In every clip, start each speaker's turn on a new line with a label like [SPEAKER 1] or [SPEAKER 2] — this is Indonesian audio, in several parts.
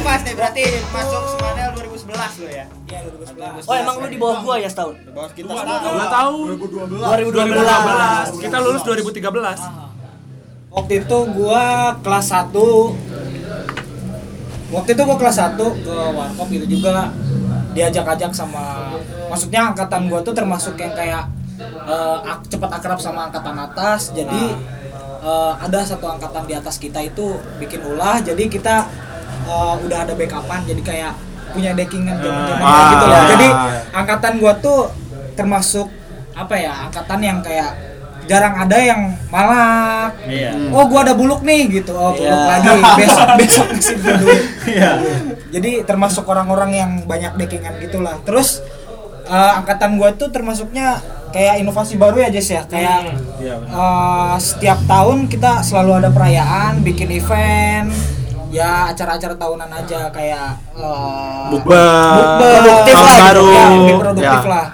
[SPEAKER 1] Oh pas nih berarti masuk Semanel 2011 lo ya.
[SPEAKER 2] Iya 2011.
[SPEAKER 3] Oh emang lu di bawah gua ya setahun?
[SPEAKER 1] Di bawah kita
[SPEAKER 4] Dua
[SPEAKER 1] setahun.
[SPEAKER 4] tahun.
[SPEAKER 3] 2012.
[SPEAKER 4] 2012. Kita lulus 2013.
[SPEAKER 2] Waktu itu gua kelas 1 Waktu itu gua kelas 1 ke Warkop itu juga diajak-ajak sama maksudnya angkatan gua tuh termasuk yang kayak eh, ak- cepat akrab sama angkatan atas jadi eh, ada satu angkatan di atas kita itu bikin ulah jadi kita eh, udah ada backupan jadi kayak punya deckingan teman-teman
[SPEAKER 4] Ah.
[SPEAKER 2] gitu lah jadi angkatan gua tuh termasuk apa ya angkatan yang kayak jarang ada yang malak
[SPEAKER 1] Iya.
[SPEAKER 2] oh gua ada buluk nih gitu oh buluk
[SPEAKER 3] Iya.
[SPEAKER 2] lagi besok besok kasih gua duit
[SPEAKER 1] Iya.
[SPEAKER 2] jadi termasuk orang-orang yang banyak deckingan gitulah terus eh, angkatan gua tuh termasuknya kayak inovasi baru ya Jess ya kayak
[SPEAKER 1] Iya,
[SPEAKER 2] eh, setiap tahun kita selalu ada perayaan bikin event ya acara-acara tahunan aja kayak eh,
[SPEAKER 4] Bukber.
[SPEAKER 2] bukber,
[SPEAKER 3] Produktif
[SPEAKER 2] tahun
[SPEAKER 3] lah,
[SPEAKER 2] baru
[SPEAKER 3] gitu.
[SPEAKER 2] ya, lebih produktif
[SPEAKER 4] Ya.
[SPEAKER 2] lah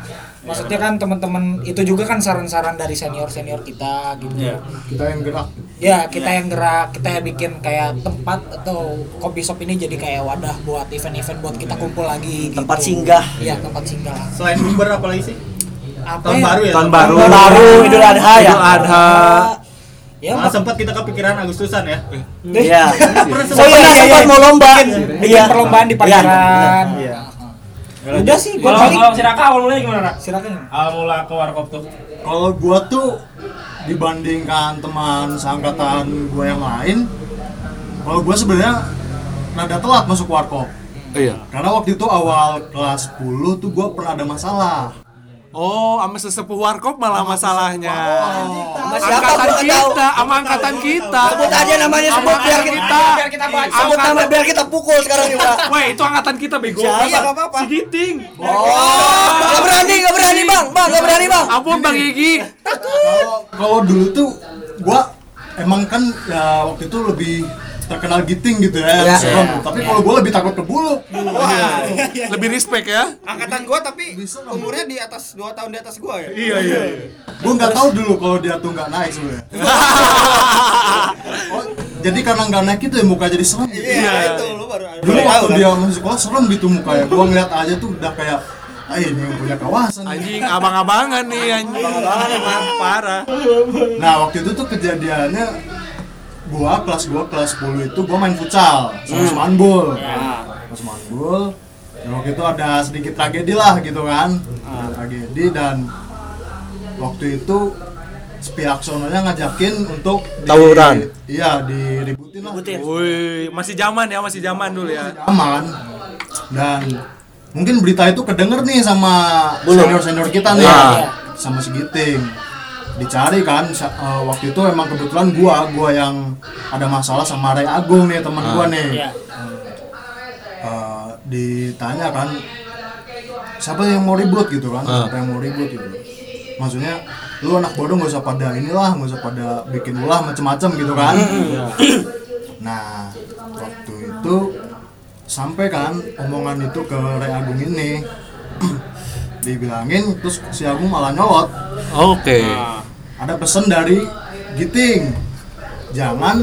[SPEAKER 2] maksudnya kan teman-teman itu juga kan saran-saran dari senior senior kita gitu
[SPEAKER 1] Iya.
[SPEAKER 5] kita yang gerak
[SPEAKER 2] ya kita yang gerak kita yang bikin kayak tempat atau kopi shop ini jadi kayak wadah buat event-event buat kita kumpul lagi gitu.
[SPEAKER 3] Tempat singgah.
[SPEAKER 2] iya tempat singgah
[SPEAKER 1] Selain Bukber apa lagi sih?
[SPEAKER 2] apa
[SPEAKER 1] Tahun
[SPEAKER 2] ya?
[SPEAKER 1] baru ya.
[SPEAKER 4] Tahun baru.
[SPEAKER 3] Tahun baru Idul Adha ya.
[SPEAKER 4] Idul Adha.
[SPEAKER 2] Ya
[SPEAKER 1] Malah
[SPEAKER 2] mak-
[SPEAKER 1] sempat kita kepikiran Agustusan ya.
[SPEAKER 3] Iya.
[SPEAKER 1] Pernah
[SPEAKER 3] So pernah sempat mau lomba.
[SPEAKER 2] bikin
[SPEAKER 3] Iya.
[SPEAKER 2] perlombaan di
[SPEAKER 3] Iya,
[SPEAKER 2] parkiran
[SPEAKER 1] Iya.
[SPEAKER 2] udah sih gua
[SPEAKER 6] Kalau
[SPEAKER 2] paling
[SPEAKER 6] kalau si Raka awal mulanya gimana, Rak?
[SPEAKER 2] silakan
[SPEAKER 6] Awal mula ke warkop tuh.
[SPEAKER 5] kalau gua tuh dibandingkan teman seangkatan gua yang lain kalau gua sebenarnya rada telat masuk warkop
[SPEAKER 4] Iya.
[SPEAKER 5] karena waktu itu awal kelas 10 tuh gua pernah ada masalah
[SPEAKER 4] Oh, sama sesepuh warkop malah masalahnya.
[SPEAKER 3] Sama siapa
[SPEAKER 4] Angkatan
[SPEAKER 3] gua nggak tahu.
[SPEAKER 4] kita, sama angkatan kita.
[SPEAKER 3] Sebut aja namanya
[SPEAKER 4] Sama
[SPEAKER 3] sebut biar
[SPEAKER 4] angkatan
[SPEAKER 3] kita
[SPEAKER 2] biar kita baca.
[SPEAKER 3] sebut nama biar kita pukul sekarang juga.
[SPEAKER 4] Wah, itu angkatan kita bego.
[SPEAKER 1] Iya, nggak apa-apa.
[SPEAKER 4] Si Giting.
[SPEAKER 3] Oh, gak berani, gak berani bang, bang, gak berani bang.
[SPEAKER 4] Ampun Bang Gigi.
[SPEAKER 5] kalau kalau dulu tuh gua emang kan ya waktu itu lebih terkenal giting gitu ya,
[SPEAKER 3] Ya.
[SPEAKER 5] serem. tapi kalau gua lebih takut ke bulu
[SPEAKER 1] Wah.
[SPEAKER 4] Lebih respect ya.
[SPEAKER 1] Angkatan gua tapi
[SPEAKER 5] Bisa
[SPEAKER 1] umurnya di atas 2 tahun di atas gua ya.
[SPEAKER 4] Iya, iya.
[SPEAKER 5] gua nggak tahu dulu kalau dia tuh nggak naik sebenarnya oh, jadi karena nggak naik itu ya muka jadi serem gitu.
[SPEAKER 1] Iya, itu lu baru
[SPEAKER 5] dulu waktu
[SPEAKER 1] kan.
[SPEAKER 5] dia masih sekolah serem gitu mukanya gua ngeliat aja tuh udah kayak ah ini yang punya kawasan nih."
[SPEAKER 4] Anjing, abang-abangan nih anjing. Abang-abangan emang parah.
[SPEAKER 5] nah waktu itu tuh kejadiannya gua kelas gua kelas 10 itu gua main futsal sama Semanbul sama Semanbul dan waktu itu ada sedikit tragedi lah gitu kan. Tragedi dan waktu itu pihak sononya ngajakin untuk di-
[SPEAKER 4] Tawuran.
[SPEAKER 5] iya diributin lah.
[SPEAKER 3] Ributin.
[SPEAKER 4] Wih, masih zaman ya, masih zaman dulu ya.
[SPEAKER 5] aman dan mungkin berita itu kedenger nih sama senior senior kita nih.
[SPEAKER 4] Iya.
[SPEAKER 5] sama si Giting dicari kan. Eh, waktu itu emang kebetulan gua gua yang ada masalah sama Ray Agung nih teman gua nih.
[SPEAKER 2] Iya.
[SPEAKER 5] Eh, ditanya kan siapa yang mau ribut? gitu kan.
[SPEAKER 4] Ah.
[SPEAKER 5] siapa yang mau ribut? gitu. Maksudnya lu anak bodoh nggak usah pada inilah nggak usah pada bikin ulah macem-macem gitu kan. Nah waktu itu sampai kan omongan itu ke Ray Agung ini dibilangin terus si Agung malah nyolot.
[SPEAKER 4] Oke.
[SPEAKER 5] Ada pesan dari Giting jangan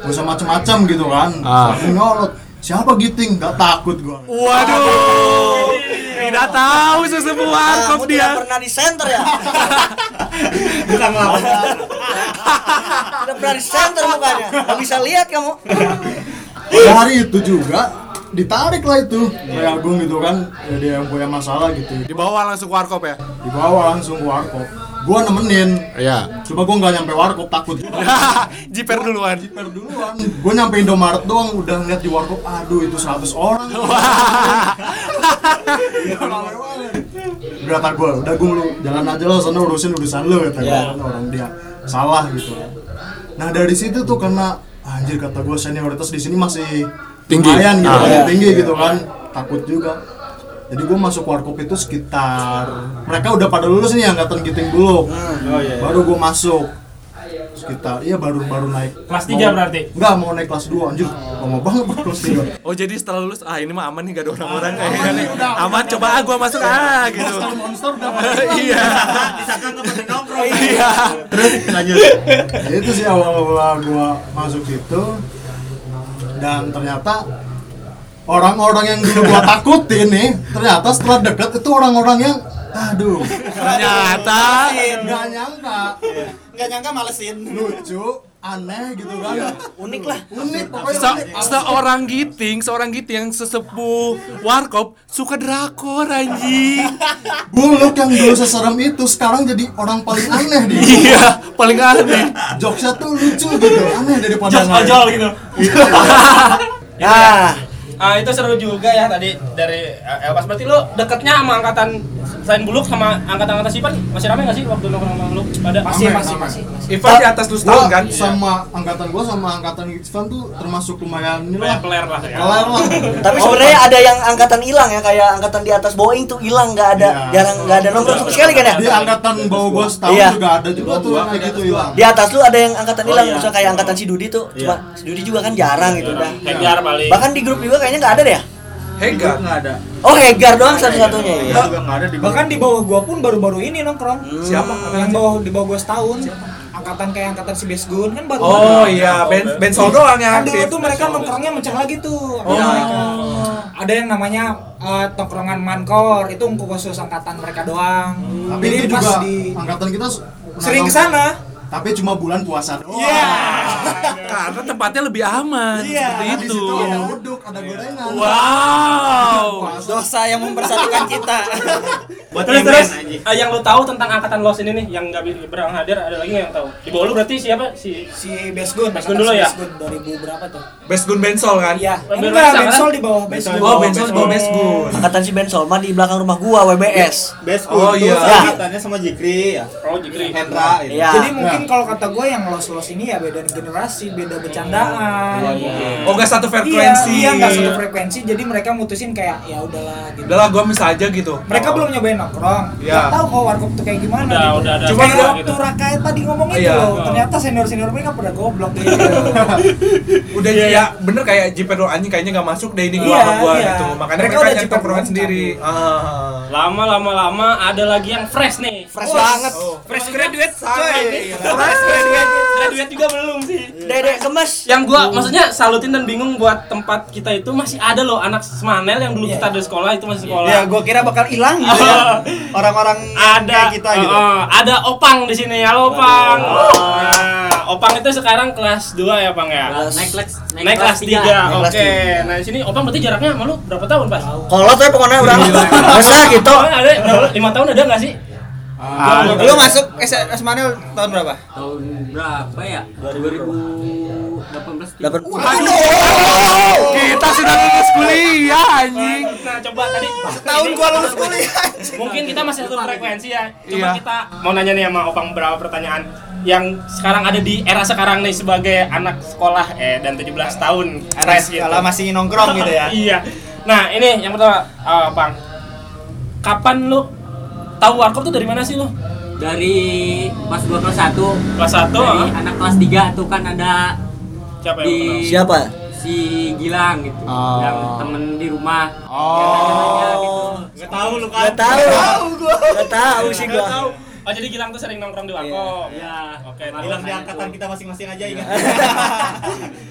[SPEAKER 5] gak usah macem-macem gitu kan
[SPEAKER 4] Ah.
[SPEAKER 5] Nyolot siapa Giting gak takut gua
[SPEAKER 4] Waduh. Tidak tahu sesepuh warkop
[SPEAKER 3] Kamu tidak
[SPEAKER 4] dia.
[SPEAKER 3] pernah di center ya?
[SPEAKER 1] Bukan ngelawan.
[SPEAKER 3] Tidak pernah di center mukanya. Gak bisa lihat kamu.
[SPEAKER 5] Pada hari itu juga ditarik lah itu Ray Agung gitu kan ya, dia yang punya masalah gitu
[SPEAKER 4] Dibawa langsung ke warkop ya.
[SPEAKER 5] dibawa langsung ke warkop gua nemenin
[SPEAKER 4] Iya.
[SPEAKER 5] cuma gua nggak nyampe warkop takut
[SPEAKER 4] Jiper duluan.
[SPEAKER 5] jiper duluan gua nyampe Indomaret doang udah ngeliat di warkop aduh itu 100 orang Udah kata gue, udah gue lu jalan aja lo sana urusin urusan lo kata gue
[SPEAKER 3] Iya.
[SPEAKER 5] kan orang dia salah gitu. Nah dari situ tuh karena anjir kata gue senioritas di sini masih
[SPEAKER 4] Tinggi.
[SPEAKER 5] lumayan gitu,
[SPEAKER 4] Ah.
[SPEAKER 3] Iya.
[SPEAKER 5] tinggi gitu kan, takut juga. Jadi gue masuk warkop itu sekitar mereka udah pada lulus nih angkatan giting dulu,
[SPEAKER 6] Oh iya.
[SPEAKER 5] baru gue masuk sekitar iya baru baru naik
[SPEAKER 6] Kelas
[SPEAKER 5] mau-
[SPEAKER 6] tiga berarti?
[SPEAKER 5] enggak mau naik kelas 2 anjir lama banget baru kelas 3
[SPEAKER 4] Oh jadi setelah lulus ah ini mah aman nih gak ada orang-orang kayaknya nih. Aman coba ah gua masuk ah gitu.
[SPEAKER 5] monster udah
[SPEAKER 4] Iya.
[SPEAKER 1] Disangka nggak penting nongkrong.
[SPEAKER 4] Iya.
[SPEAKER 1] Terus lanjut.
[SPEAKER 5] Itu sih awal-awal gua masuk situ dan ternyata orang-orang yang dulu gua takutin nih ternyata setelah deket itu orang-orang yang aduh
[SPEAKER 4] Ternyata
[SPEAKER 5] nggak nyangka
[SPEAKER 1] Nggak nyangka malesin.
[SPEAKER 5] lucu aneh gitu kan
[SPEAKER 3] Unik lah.
[SPEAKER 5] unik pokoknya
[SPEAKER 4] Se
[SPEAKER 5] unik.
[SPEAKER 4] seorang giting, seorang giting yang sesepuh warkop suka drakor anjing.
[SPEAKER 5] buluk yang dulu seserem itu sekarang jadi orang paling aneh dia
[SPEAKER 4] iya, paling aneh.
[SPEAKER 5] jokesnya tuh lucu gitu aneh daripada
[SPEAKER 6] Jos
[SPEAKER 5] nggak-
[SPEAKER 6] ojol gitu.
[SPEAKER 3] Ah,
[SPEAKER 6] Ah itu seru juga ya tadi dari eh, Elpas berarti lu deketnya sama angkatan selain Buluk sama angkatan-angkatan Sipan masih rame gak sih waktu nongkrong sama lu pada
[SPEAKER 2] Masih, masih, masih, masih.
[SPEAKER 4] Ivan di atas lu setahun kan?
[SPEAKER 5] sama angkatan gua sama angkatan Ivan tuh termasuk lumayan ini lah
[SPEAKER 6] Kayak peler lah ya.
[SPEAKER 5] kelar lah
[SPEAKER 3] tapi
[SPEAKER 6] Oh,
[SPEAKER 3] sebenarnya ada yang angkatan hilang ya kayak angkatan di atas Boeing tuh hilang nggak ada
[SPEAKER 5] Iya.
[SPEAKER 3] jarang nggak ada nongkrong sama sekali kan ya
[SPEAKER 5] di angkatan bawah gua setahun
[SPEAKER 3] Iya.
[SPEAKER 5] juga ada juga tuh yang kayak gitu hilang
[SPEAKER 3] di atas lu ada yang angkatan hilang
[SPEAKER 1] iya.
[SPEAKER 3] misalnya kayak angkatan si Dudi tuh cuma si Dudi juga kan jarang gitu
[SPEAKER 6] paling.
[SPEAKER 3] bahkan di grup juga kayaknya nggak ada deh ya
[SPEAKER 4] Hega.
[SPEAKER 1] nggak ada.
[SPEAKER 3] oh Hegar doang satu-satunya ya
[SPEAKER 1] Iya juga nggak ada di
[SPEAKER 2] Bahkan di bawah gua pun baru-baru ini nongkrong.
[SPEAKER 4] Siapa?
[SPEAKER 2] Yang bawah di bawah gua setahun. Angkatan kayak angkatan si Besgun kan baru.
[SPEAKER 4] Oh iya, Ben Ben Sol doang yang
[SPEAKER 2] Kan dulu
[SPEAKER 4] aktif.
[SPEAKER 2] tuh mereka nongkrongnya menceng lagi tuh.
[SPEAKER 4] Oh.
[SPEAKER 2] Ada yang namanya eh, tongkrongan mankor itu khusus angkatan mereka doang.
[SPEAKER 5] tapi
[SPEAKER 2] Jadi
[SPEAKER 5] itu
[SPEAKER 2] pas
[SPEAKER 5] juga
[SPEAKER 2] di
[SPEAKER 5] angkatan kita
[SPEAKER 2] sering
[SPEAKER 5] nongkrong-
[SPEAKER 2] ke sana.
[SPEAKER 5] Tapi cuma bulan puasa doang
[SPEAKER 4] Karena tempatnya lebih aman.
[SPEAKER 2] Iya,
[SPEAKER 4] Seperti
[SPEAKER 5] di
[SPEAKER 4] itu.
[SPEAKER 5] situ ada uduk ada gorengan
[SPEAKER 4] Wow.
[SPEAKER 3] dosa yang mempersatukan kita
[SPEAKER 1] Buat
[SPEAKER 6] Terus terus eh, yang lu tahu tentang angkatan los ini nih yang nggak berang hadir ada lagi nggak yang tahu? Di bawah lu berarti siapa si
[SPEAKER 2] Si Besgun,
[SPEAKER 6] Besgun
[SPEAKER 2] angkatan
[SPEAKER 6] dulu ya?
[SPEAKER 2] Besgun 2000 berapa tuh?
[SPEAKER 4] Besgun Bensol kan?
[SPEAKER 2] Iya.
[SPEAKER 6] Oh,
[SPEAKER 2] Enggak,
[SPEAKER 6] Besgun
[SPEAKER 2] Bensol
[SPEAKER 6] kan?
[SPEAKER 2] di bawah Besgun.
[SPEAKER 4] Oh, Bensol di bawah Besgun.
[SPEAKER 3] angkatan si Ben Solma di belakang rumah gua WBS
[SPEAKER 1] Best
[SPEAKER 4] Oh,
[SPEAKER 1] oh,
[SPEAKER 4] iya.
[SPEAKER 1] iya. Angkatannya sama Jikri ya.
[SPEAKER 6] Oh Jikri.
[SPEAKER 1] Hendra.
[SPEAKER 3] Iya.
[SPEAKER 2] Jadi mungkin kalau kata gue yang los-los ini ya beda generasi, beda bercandaan.
[SPEAKER 4] Oh, gak satu
[SPEAKER 2] Iya,
[SPEAKER 4] frekuensi.
[SPEAKER 2] iya nggak satu frekuensi. Jadi mereka mutusin kayak ya udahlah gitu.
[SPEAKER 4] Udahlah, gua bisa aja gitu.
[SPEAKER 2] Mereka belum nyobain nongkrong.
[SPEAKER 4] Iya.
[SPEAKER 2] Nggak tahu kok warkop tuh kayak gimana
[SPEAKER 6] Udah,
[SPEAKER 2] gitu.
[SPEAKER 6] udah
[SPEAKER 2] Cuma
[SPEAKER 6] gitu.
[SPEAKER 2] waktu Raka tadi ngomong itu
[SPEAKER 4] Iya.
[SPEAKER 2] loh, ternyata senior-senior mereka pada goblok gitu.
[SPEAKER 4] Udah ya bener kayak Jiper anjing kayaknya gak masuk deh ini gua
[SPEAKER 2] Iya,
[SPEAKER 4] sama gua
[SPEAKER 2] iya.
[SPEAKER 4] gitu. Makanya
[SPEAKER 2] Mereka
[SPEAKER 4] mereka,
[SPEAKER 2] udah doang
[SPEAKER 4] sendiri. Ah.
[SPEAKER 6] Lama lama lama ada lagi yang fresh nih.
[SPEAKER 3] fresh banget
[SPEAKER 2] Fresh graduate,
[SPEAKER 6] Fresh graduate, graduate juga belum sih.
[SPEAKER 3] dedek gemes.
[SPEAKER 6] Yang gua maksudnya salutin dan bingung buat tempat kita itu masih ada loh anak Semanel yang dulu kita ada sekolah itu masih sekolah.
[SPEAKER 1] Ya, gua kira bakal hilang gitu ya. Orang-orang
[SPEAKER 6] ada
[SPEAKER 1] kayak kita gitu.
[SPEAKER 6] uh, uh, ada Opang di sini. Halo Opang. Nah, Opang itu sekarang kelas 2 ya Pang ya?
[SPEAKER 3] Kelas-
[SPEAKER 7] naik kelas
[SPEAKER 6] naik, kelas 3
[SPEAKER 3] Naik
[SPEAKER 6] oke.
[SPEAKER 3] tiga.
[SPEAKER 6] nah di sini Opang berarti jaraknya sama lu berapa tahun pas
[SPEAKER 3] kolot tuh pokoknya udah besar gitu?
[SPEAKER 6] Oh, ada berapa? lima tahun ada nggak sih
[SPEAKER 4] Ah,
[SPEAKER 1] Lu masuk SMA Manil tahun berapa?
[SPEAKER 7] tahun berapa ya 2018
[SPEAKER 3] dapat
[SPEAKER 4] Kita sudah lulus kuliah anjing.
[SPEAKER 6] nah coba tadi
[SPEAKER 1] Tahun gua lulus kuliah.
[SPEAKER 6] mungkin kita masih satu frekuensi ya coba
[SPEAKER 4] Iya.
[SPEAKER 6] kita mau nanya nih sama Opang beberapa pertanyaan yang sekarang ada di era sekarang nih sebagai anak sekolah eh dan 17 tahun fresh gitu.
[SPEAKER 1] Kalau masih nongkrong gitu ya.
[SPEAKER 6] iya. Nah, ini yang pertama, eh, Bang. Kapan lu tahu warkop tuh dari mana sih lu?
[SPEAKER 7] dari pas gua kelas 1
[SPEAKER 6] Kelas 1
[SPEAKER 7] dari anak kelas 3 tuh kan ada
[SPEAKER 6] Siapa yang
[SPEAKER 7] di
[SPEAKER 6] kenal?
[SPEAKER 3] siapa?
[SPEAKER 7] Si Gilang gitu
[SPEAKER 5] Oh.
[SPEAKER 7] yang temen di rumah.
[SPEAKER 4] Oh.
[SPEAKER 6] Gak tahu lu
[SPEAKER 3] nggak tahu. Nggak tahu sih gua
[SPEAKER 6] Oh, jadi Gilang tuh sering nongkrong di warkop.
[SPEAKER 7] Iya.
[SPEAKER 6] Oke,
[SPEAKER 1] Bilang di angkatan kita masing-masing aja ingat.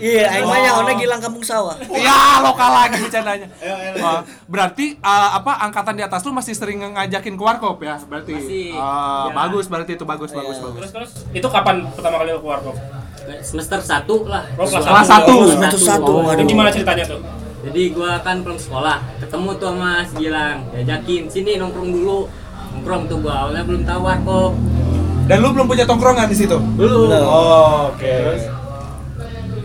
[SPEAKER 3] iya aing mah nyahonya gilang kampung sawah
[SPEAKER 4] Ya, lokal lagi bercandanya.
[SPEAKER 1] Ayo, ayo.
[SPEAKER 4] Oh, berarti uh, apa angkatan di atas lu masih sering ngajakin ke warkop ya? Berarti.
[SPEAKER 7] Masih.
[SPEAKER 4] Ah,
[SPEAKER 7] Ya.
[SPEAKER 4] bagus berarti itu bagus bagus
[SPEAKER 3] Iya.
[SPEAKER 4] bagus.
[SPEAKER 6] Terus terus itu kapan pertama kali lu ke warkop?
[SPEAKER 7] semester 1 lah
[SPEAKER 6] Oh, kelas
[SPEAKER 4] Kelas
[SPEAKER 6] satu.
[SPEAKER 4] satu.
[SPEAKER 6] Oh,
[SPEAKER 3] Semester satu,
[SPEAKER 6] Itu
[SPEAKER 3] waduh.
[SPEAKER 6] gimana ceritanya tuh?
[SPEAKER 7] jadi gua kan pulang sekolah ketemu tuh sama si Gilang diajakin sini nongkrong dulu nongkrong tuh gua awalnya belum tahu warkop
[SPEAKER 4] Dan lu belum punya tongkrongan di situ?
[SPEAKER 7] belum.
[SPEAKER 4] Oh, oke.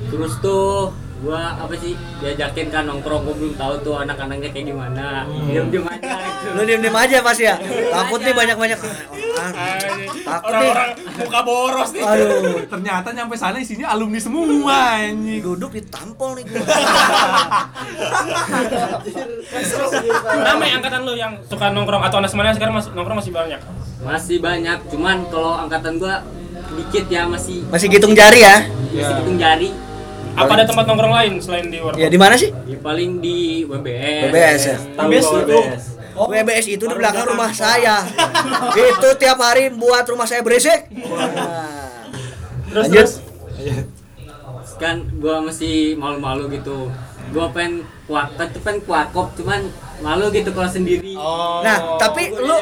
[SPEAKER 7] terus tuh gua apa sih diajakin kan nongkrong gua belum tahu tuh anak-anaknya kayak gimana. Diam diam aja gitu.
[SPEAKER 3] Lu diem diem aja pas ya? Takut nih banyak banyak takut nih.
[SPEAKER 6] Orang-orang muka boros nih.
[SPEAKER 3] aduh.
[SPEAKER 4] Ternyata nyampe sana isinya alumni semua anjing.
[SPEAKER 3] duduk ditampol nih gua.
[SPEAKER 6] Nama angkatan lu yang suka nongkrong atau anak semuanya sekarang masih nongkrong masih banyak.
[SPEAKER 7] masih banyak cuman kalau angkatan gua dikit ya masih
[SPEAKER 3] masih hitung jari ya?
[SPEAKER 7] Masih hitung jari
[SPEAKER 6] Apa ada tempat nongkrong lain selain di warkop?
[SPEAKER 3] ya di mana sih?
[SPEAKER 7] Ya paling di WBS
[SPEAKER 3] BBS ya?
[SPEAKER 6] BBS itu.
[SPEAKER 3] WBS itu di belakang rumah saya. Itu tiap hari buat rumah saya berisik. Nah.
[SPEAKER 6] Terus
[SPEAKER 3] Lanjut.
[SPEAKER 6] terus?
[SPEAKER 7] Kan gua masih malu-malu gitu. Gua pengen kuat kan tuh pengen kuakop cuman malu gitu kalau sendiri.
[SPEAKER 3] Nah, tapi lu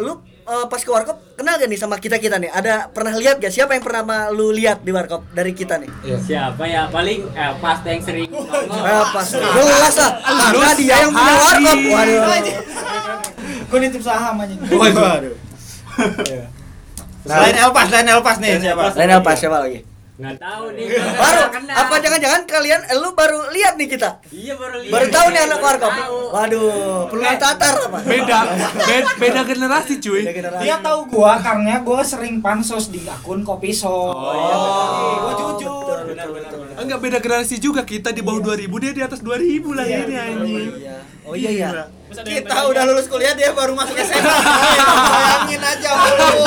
[SPEAKER 3] lu eh, pas ke warkop kenal gak nih sama kita kita nih? Ada pernah lihat gak? Siapa yang pernah lu lihat di warkop dari kita nih?
[SPEAKER 7] siapa ya paling eh, pas yang sering nongol
[SPEAKER 3] Eh, pas jelas lah. Karena dia yang punya warkop. Waduh.
[SPEAKER 2] Gue nitip saham aja.
[SPEAKER 1] Waduh. Selain Elpas, selain Elpas nih siapa?
[SPEAKER 3] Lain apa siapa lagi?
[SPEAKER 7] Nggak tahu nih
[SPEAKER 3] Baru
[SPEAKER 7] nggak kenal.
[SPEAKER 3] apa jangan-jangan kalian eh, lu baru lihat nih kita?
[SPEAKER 7] iya baru lihat
[SPEAKER 3] Baru tahu nih anak warkop. Waduh, perlu tatar apa?
[SPEAKER 4] Beda, beda, beda generasi cuy.
[SPEAKER 3] Beda generasi.
[SPEAKER 2] Dia tahu gua karena gua sering pansos di akun kopi shop. Oh, iya. Gua jujur.
[SPEAKER 3] Betul, betul, betul.
[SPEAKER 4] Enggak beda generasi juga, kita di bawah 2000, dia di atas 2000 lah ini anjing.
[SPEAKER 3] Iya. Oh iya iya.
[SPEAKER 1] Kita udah lulus kuliah dia baru masuk SMA. Bayangin aja lu.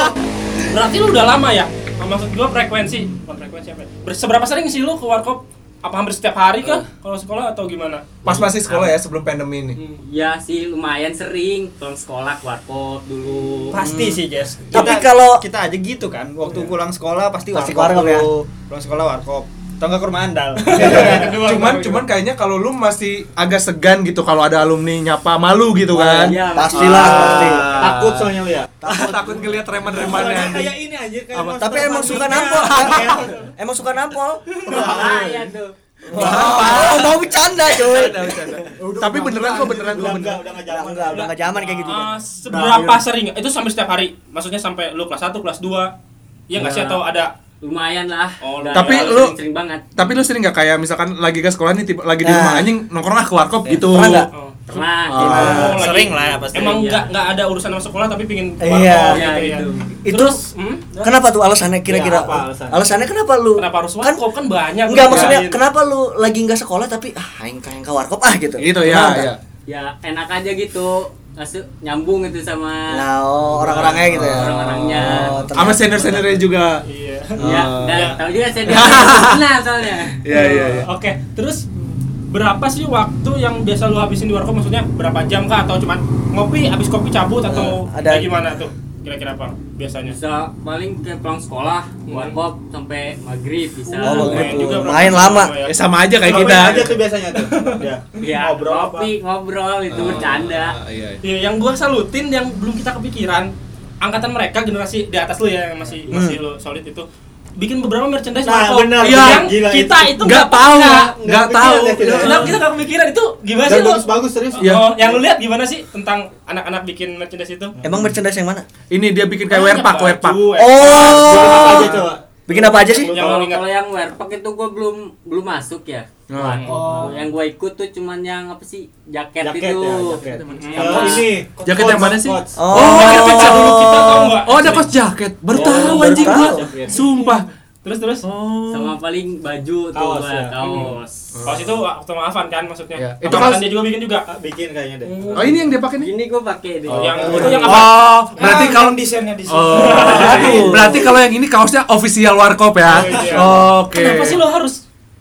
[SPEAKER 6] Berarti lu udah lama ya? Maksud gua frekuensi, bukan frekuensi apa? ya? Ber- Seberapa sering sih lu ke warkop? Apa hampir setiap hari kah? Kalau sekolah atau gimana?
[SPEAKER 4] Pas masih sekolah ya sebelum pandemi ini.
[SPEAKER 7] ya sih lumayan sering pulang sekolah ke warkop dulu
[SPEAKER 1] Pasti sih, Jess.
[SPEAKER 3] Tapi
[SPEAKER 1] Kita-
[SPEAKER 3] kalau-
[SPEAKER 1] kita aja gitu kan, waktu pulang sekolah pasti
[SPEAKER 3] Pasti
[SPEAKER 1] warkop
[SPEAKER 3] warkop ya.
[SPEAKER 1] dulu. Pulang sekolah warkop. Atau enggak ke rumah andal.
[SPEAKER 4] Cuman cuman kayaknya kalau lu masih agak segan gitu kalau ada alumni nyapa malu gitu kan.
[SPEAKER 7] Iya,
[SPEAKER 3] Pastilah,
[SPEAKER 4] Ah.
[SPEAKER 3] pasti.
[SPEAKER 1] Takut soalnya lu ya.
[SPEAKER 4] Takut ngeliat reman-remannya anjing.
[SPEAKER 1] ini anjir kayak
[SPEAKER 4] Apa?
[SPEAKER 3] Tapi emang suka nampol. emang suka nampol.
[SPEAKER 7] bahaya tuh
[SPEAKER 3] Oh, mau bercanda, cuy.
[SPEAKER 4] Tapi beneran kok beneran kok beneran.
[SPEAKER 1] udah enggak
[SPEAKER 3] Udah enggak, udah enggak zaman kayak gitu.
[SPEAKER 6] Ah, seberapa sering? Itu sampai setiap hari. Maksudnya sampai lu kelas 1, kelas 2. Iya nggak sih atau ada
[SPEAKER 7] lumayan lah
[SPEAKER 6] Oh,
[SPEAKER 4] tapi
[SPEAKER 7] sering-
[SPEAKER 4] lu-
[SPEAKER 7] sering banget
[SPEAKER 4] Tapi lu sering gak kayak misalkan lagi ke sekolah nih tiba- lagi di
[SPEAKER 3] Nah.
[SPEAKER 4] rumah anjing nongkrong lah ke warkop gitu.
[SPEAKER 3] Pernah nggak?
[SPEAKER 6] oh,
[SPEAKER 7] pernah
[SPEAKER 4] Oh.
[SPEAKER 7] gitu.
[SPEAKER 6] lagi-
[SPEAKER 1] sering lah ya pasti.
[SPEAKER 6] Emang
[SPEAKER 7] Iya.
[SPEAKER 6] nggak nggak ada urusan sama sekolah tapi pingin
[SPEAKER 3] Iya.
[SPEAKER 6] warkop
[SPEAKER 7] ya
[SPEAKER 6] gitu ya.
[SPEAKER 7] itu
[SPEAKER 3] Itu
[SPEAKER 6] Terus, hmm?
[SPEAKER 3] kenapa tuh alasannya kira-kira?
[SPEAKER 1] Iya, apa alasannya?
[SPEAKER 3] alasannya kenapa lu?
[SPEAKER 6] kenapa harus
[SPEAKER 3] Kan
[SPEAKER 6] warkop kan banyak.
[SPEAKER 3] enggak
[SPEAKER 6] tuh.
[SPEAKER 3] maksudnya
[SPEAKER 6] Iya.
[SPEAKER 3] kenapa lu lagi enggak sekolah tapi ah aing kayak ke warkop ah gitu.
[SPEAKER 4] Gitu ya, ya.
[SPEAKER 7] ya enak aja gitu masuk nyambung itu sama
[SPEAKER 3] Nah, oh, orang-orangnya gitu ya.
[SPEAKER 7] Orang-orangnya.
[SPEAKER 3] Oh,
[SPEAKER 4] Sama
[SPEAKER 3] ternyata.
[SPEAKER 4] senior-seniornya juga.
[SPEAKER 6] Iya.
[SPEAKER 7] ya dan
[SPEAKER 6] Ya.
[SPEAKER 7] tahu juga saya dia kenal soalnya
[SPEAKER 4] Iya, iya, iya.
[SPEAKER 6] Oke, terus berapa sih waktu yang biasa lu habisin di warkop maksudnya berapa jam kah atau cuman ngopi habis kopi cabut atau
[SPEAKER 3] Eh, ada-
[SPEAKER 6] kayak gimana tuh? Kira-kira apa biasanya?
[SPEAKER 7] bisa paling kayak pulang sekolah warkop sampai maghrib bisa
[SPEAKER 3] Oh,
[SPEAKER 6] Main juga
[SPEAKER 3] Main lama.
[SPEAKER 6] ya?
[SPEAKER 4] Ya sama aja kayak kita.
[SPEAKER 1] aja tuh biasanya tuh. Ya.
[SPEAKER 7] ya
[SPEAKER 1] Ngobrol apa?
[SPEAKER 7] ngopi ngobrol itu bercanda
[SPEAKER 4] Ah, iya, iya.
[SPEAKER 6] Iya, yang gua salutin yang belum kita kepikiran angkatan mereka generasi di atas lu ya yang masih masih lu solid itu bikin beberapa merchandise
[SPEAKER 1] Nah,
[SPEAKER 6] warkop.
[SPEAKER 1] benar,
[SPEAKER 6] yang.
[SPEAKER 1] Gila
[SPEAKER 6] kita
[SPEAKER 1] itu.
[SPEAKER 6] itu
[SPEAKER 4] Nggak tahu, nggak tahu.
[SPEAKER 1] ya kita.
[SPEAKER 6] Kenapa kita nggak kepikiran itu gimana
[SPEAKER 1] Dan
[SPEAKER 6] sih lu?
[SPEAKER 1] bagus-bagus serius.
[SPEAKER 4] Iya.
[SPEAKER 6] Oh, yang lu lihat gimana sih tentang anak-anak bikin merchandise itu?
[SPEAKER 3] Emang merchandise yang mana?
[SPEAKER 4] Ini dia bikin kayak werpak, werpak.
[SPEAKER 6] werpak.
[SPEAKER 1] Apa
[SPEAKER 3] Oh. Bikin apa aja sih?
[SPEAKER 6] Yang
[SPEAKER 7] kalau kalau yang werpak itu gua belum belum masuk ya
[SPEAKER 4] Oh.
[SPEAKER 7] Warkop. yang gua ikut tuh cuman yang apa sih jaket,
[SPEAKER 1] Jaket
[SPEAKER 7] itu
[SPEAKER 1] ya, jaket.
[SPEAKER 7] Hmm.
[SPEAKER 1] Ini
[SPEAKER 4] Jaket yang mana sih?
[SPEAKER 3] Oh.
[SPEAKER 6] Jaket kecil dulu kita tahu nggak?
[SPEAKER 4] Oh, ada kos jaket.
[SPEAKER 1] Oh,
[SPEAKER 4] anjing gua.
[SPEAKER 3] tahu.
[SPEAKER 4] Sumpah.
[SPEAKER 6] Terus terus.
[SPEAKER 4] Oh.
[SPEAKER 7] sama paling baju tuh
[SPEAKER 1] Kaos
[SPEAKER 7] gua,
[SPEAKER 1] ya?
[SPEAKER 7] kaos
[SPEAKER 6] Kaos itu waktu maafan kan maksudnya.
[SPEAKER 4] Iya.
[SPEAKER 6] Itu
[SPEAKER 4] kaos-
[SPEAKER 6] dia juga bikin juga.
[SPEAKER 1] Ah, Bikin kayaknya deh.
[SPEAKER 4] Oh, ini yang dia pakai nih.
[SPEAKER 7] ini gua pakai deh
[SPEAKER 6] Oh, yang
[SPEAKER 1] Oh,
[SPEAKER 6] itu yang apa?
[SPEAKER 4] Oh, berarti
[SPEAKER 2] Ah,
[SPEAKER 4] kalau
[SPEAKER 2] desainnya di sini.
[SPEAKER 4] Oh, berarti kalau yang ini kaosnya official warkop ya.
[SPEAKER 6] Oh, iya.
[SPEAKER 4] Oke.
[SPEAKER 6] Kenapa sih lo harus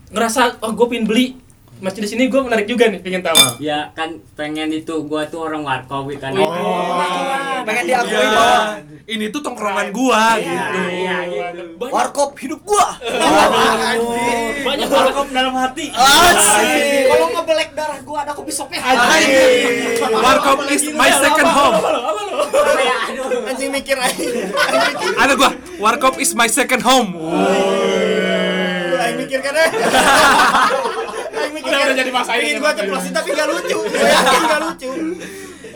[SPEAKER 6] ngerasa oh gue pengen beli masjid di sini gue menarik juga nih pengen tahu.
[SPEAKER 7] ya kan pengen itu gua tuh orang warkop kan
[SPEAKER 6] Oh.
[SPEAKER 3] Pengen diakui
[SPEAKER 4] Iya.
[SPEAKER 3] bahwa
[SPEAKER 4] Ini tuh tongkrongan gua gitu.
[SPEAKER 7] iya gitu
[SPEAKER 6] Banyak,
[SPEAKER 3] warkop hidup gua.
[SPEAKER 6] banyak warkop dalam hati.
[SPEAKER 3] Asik.
[SPEAKER 2] Kalau ngebelek darah gua ada kopi shopnya.
[SPEAKER 4] Warkop is my second home.
[SPEAKER 1] Anjing mikir aja.
[SPEAKER 4] Ada gua. Warkop is my second home.
[SPEAKER 1] Aing mikir kan eh. Aing mikir
[SPEAKER 6] Udah,
[SPEAKER 1] kan.
[SPEAKER 6] jadi maksain.
[SPEAKER 1] Ingin gua ceplosin tapi gak lucu. Gak lucu.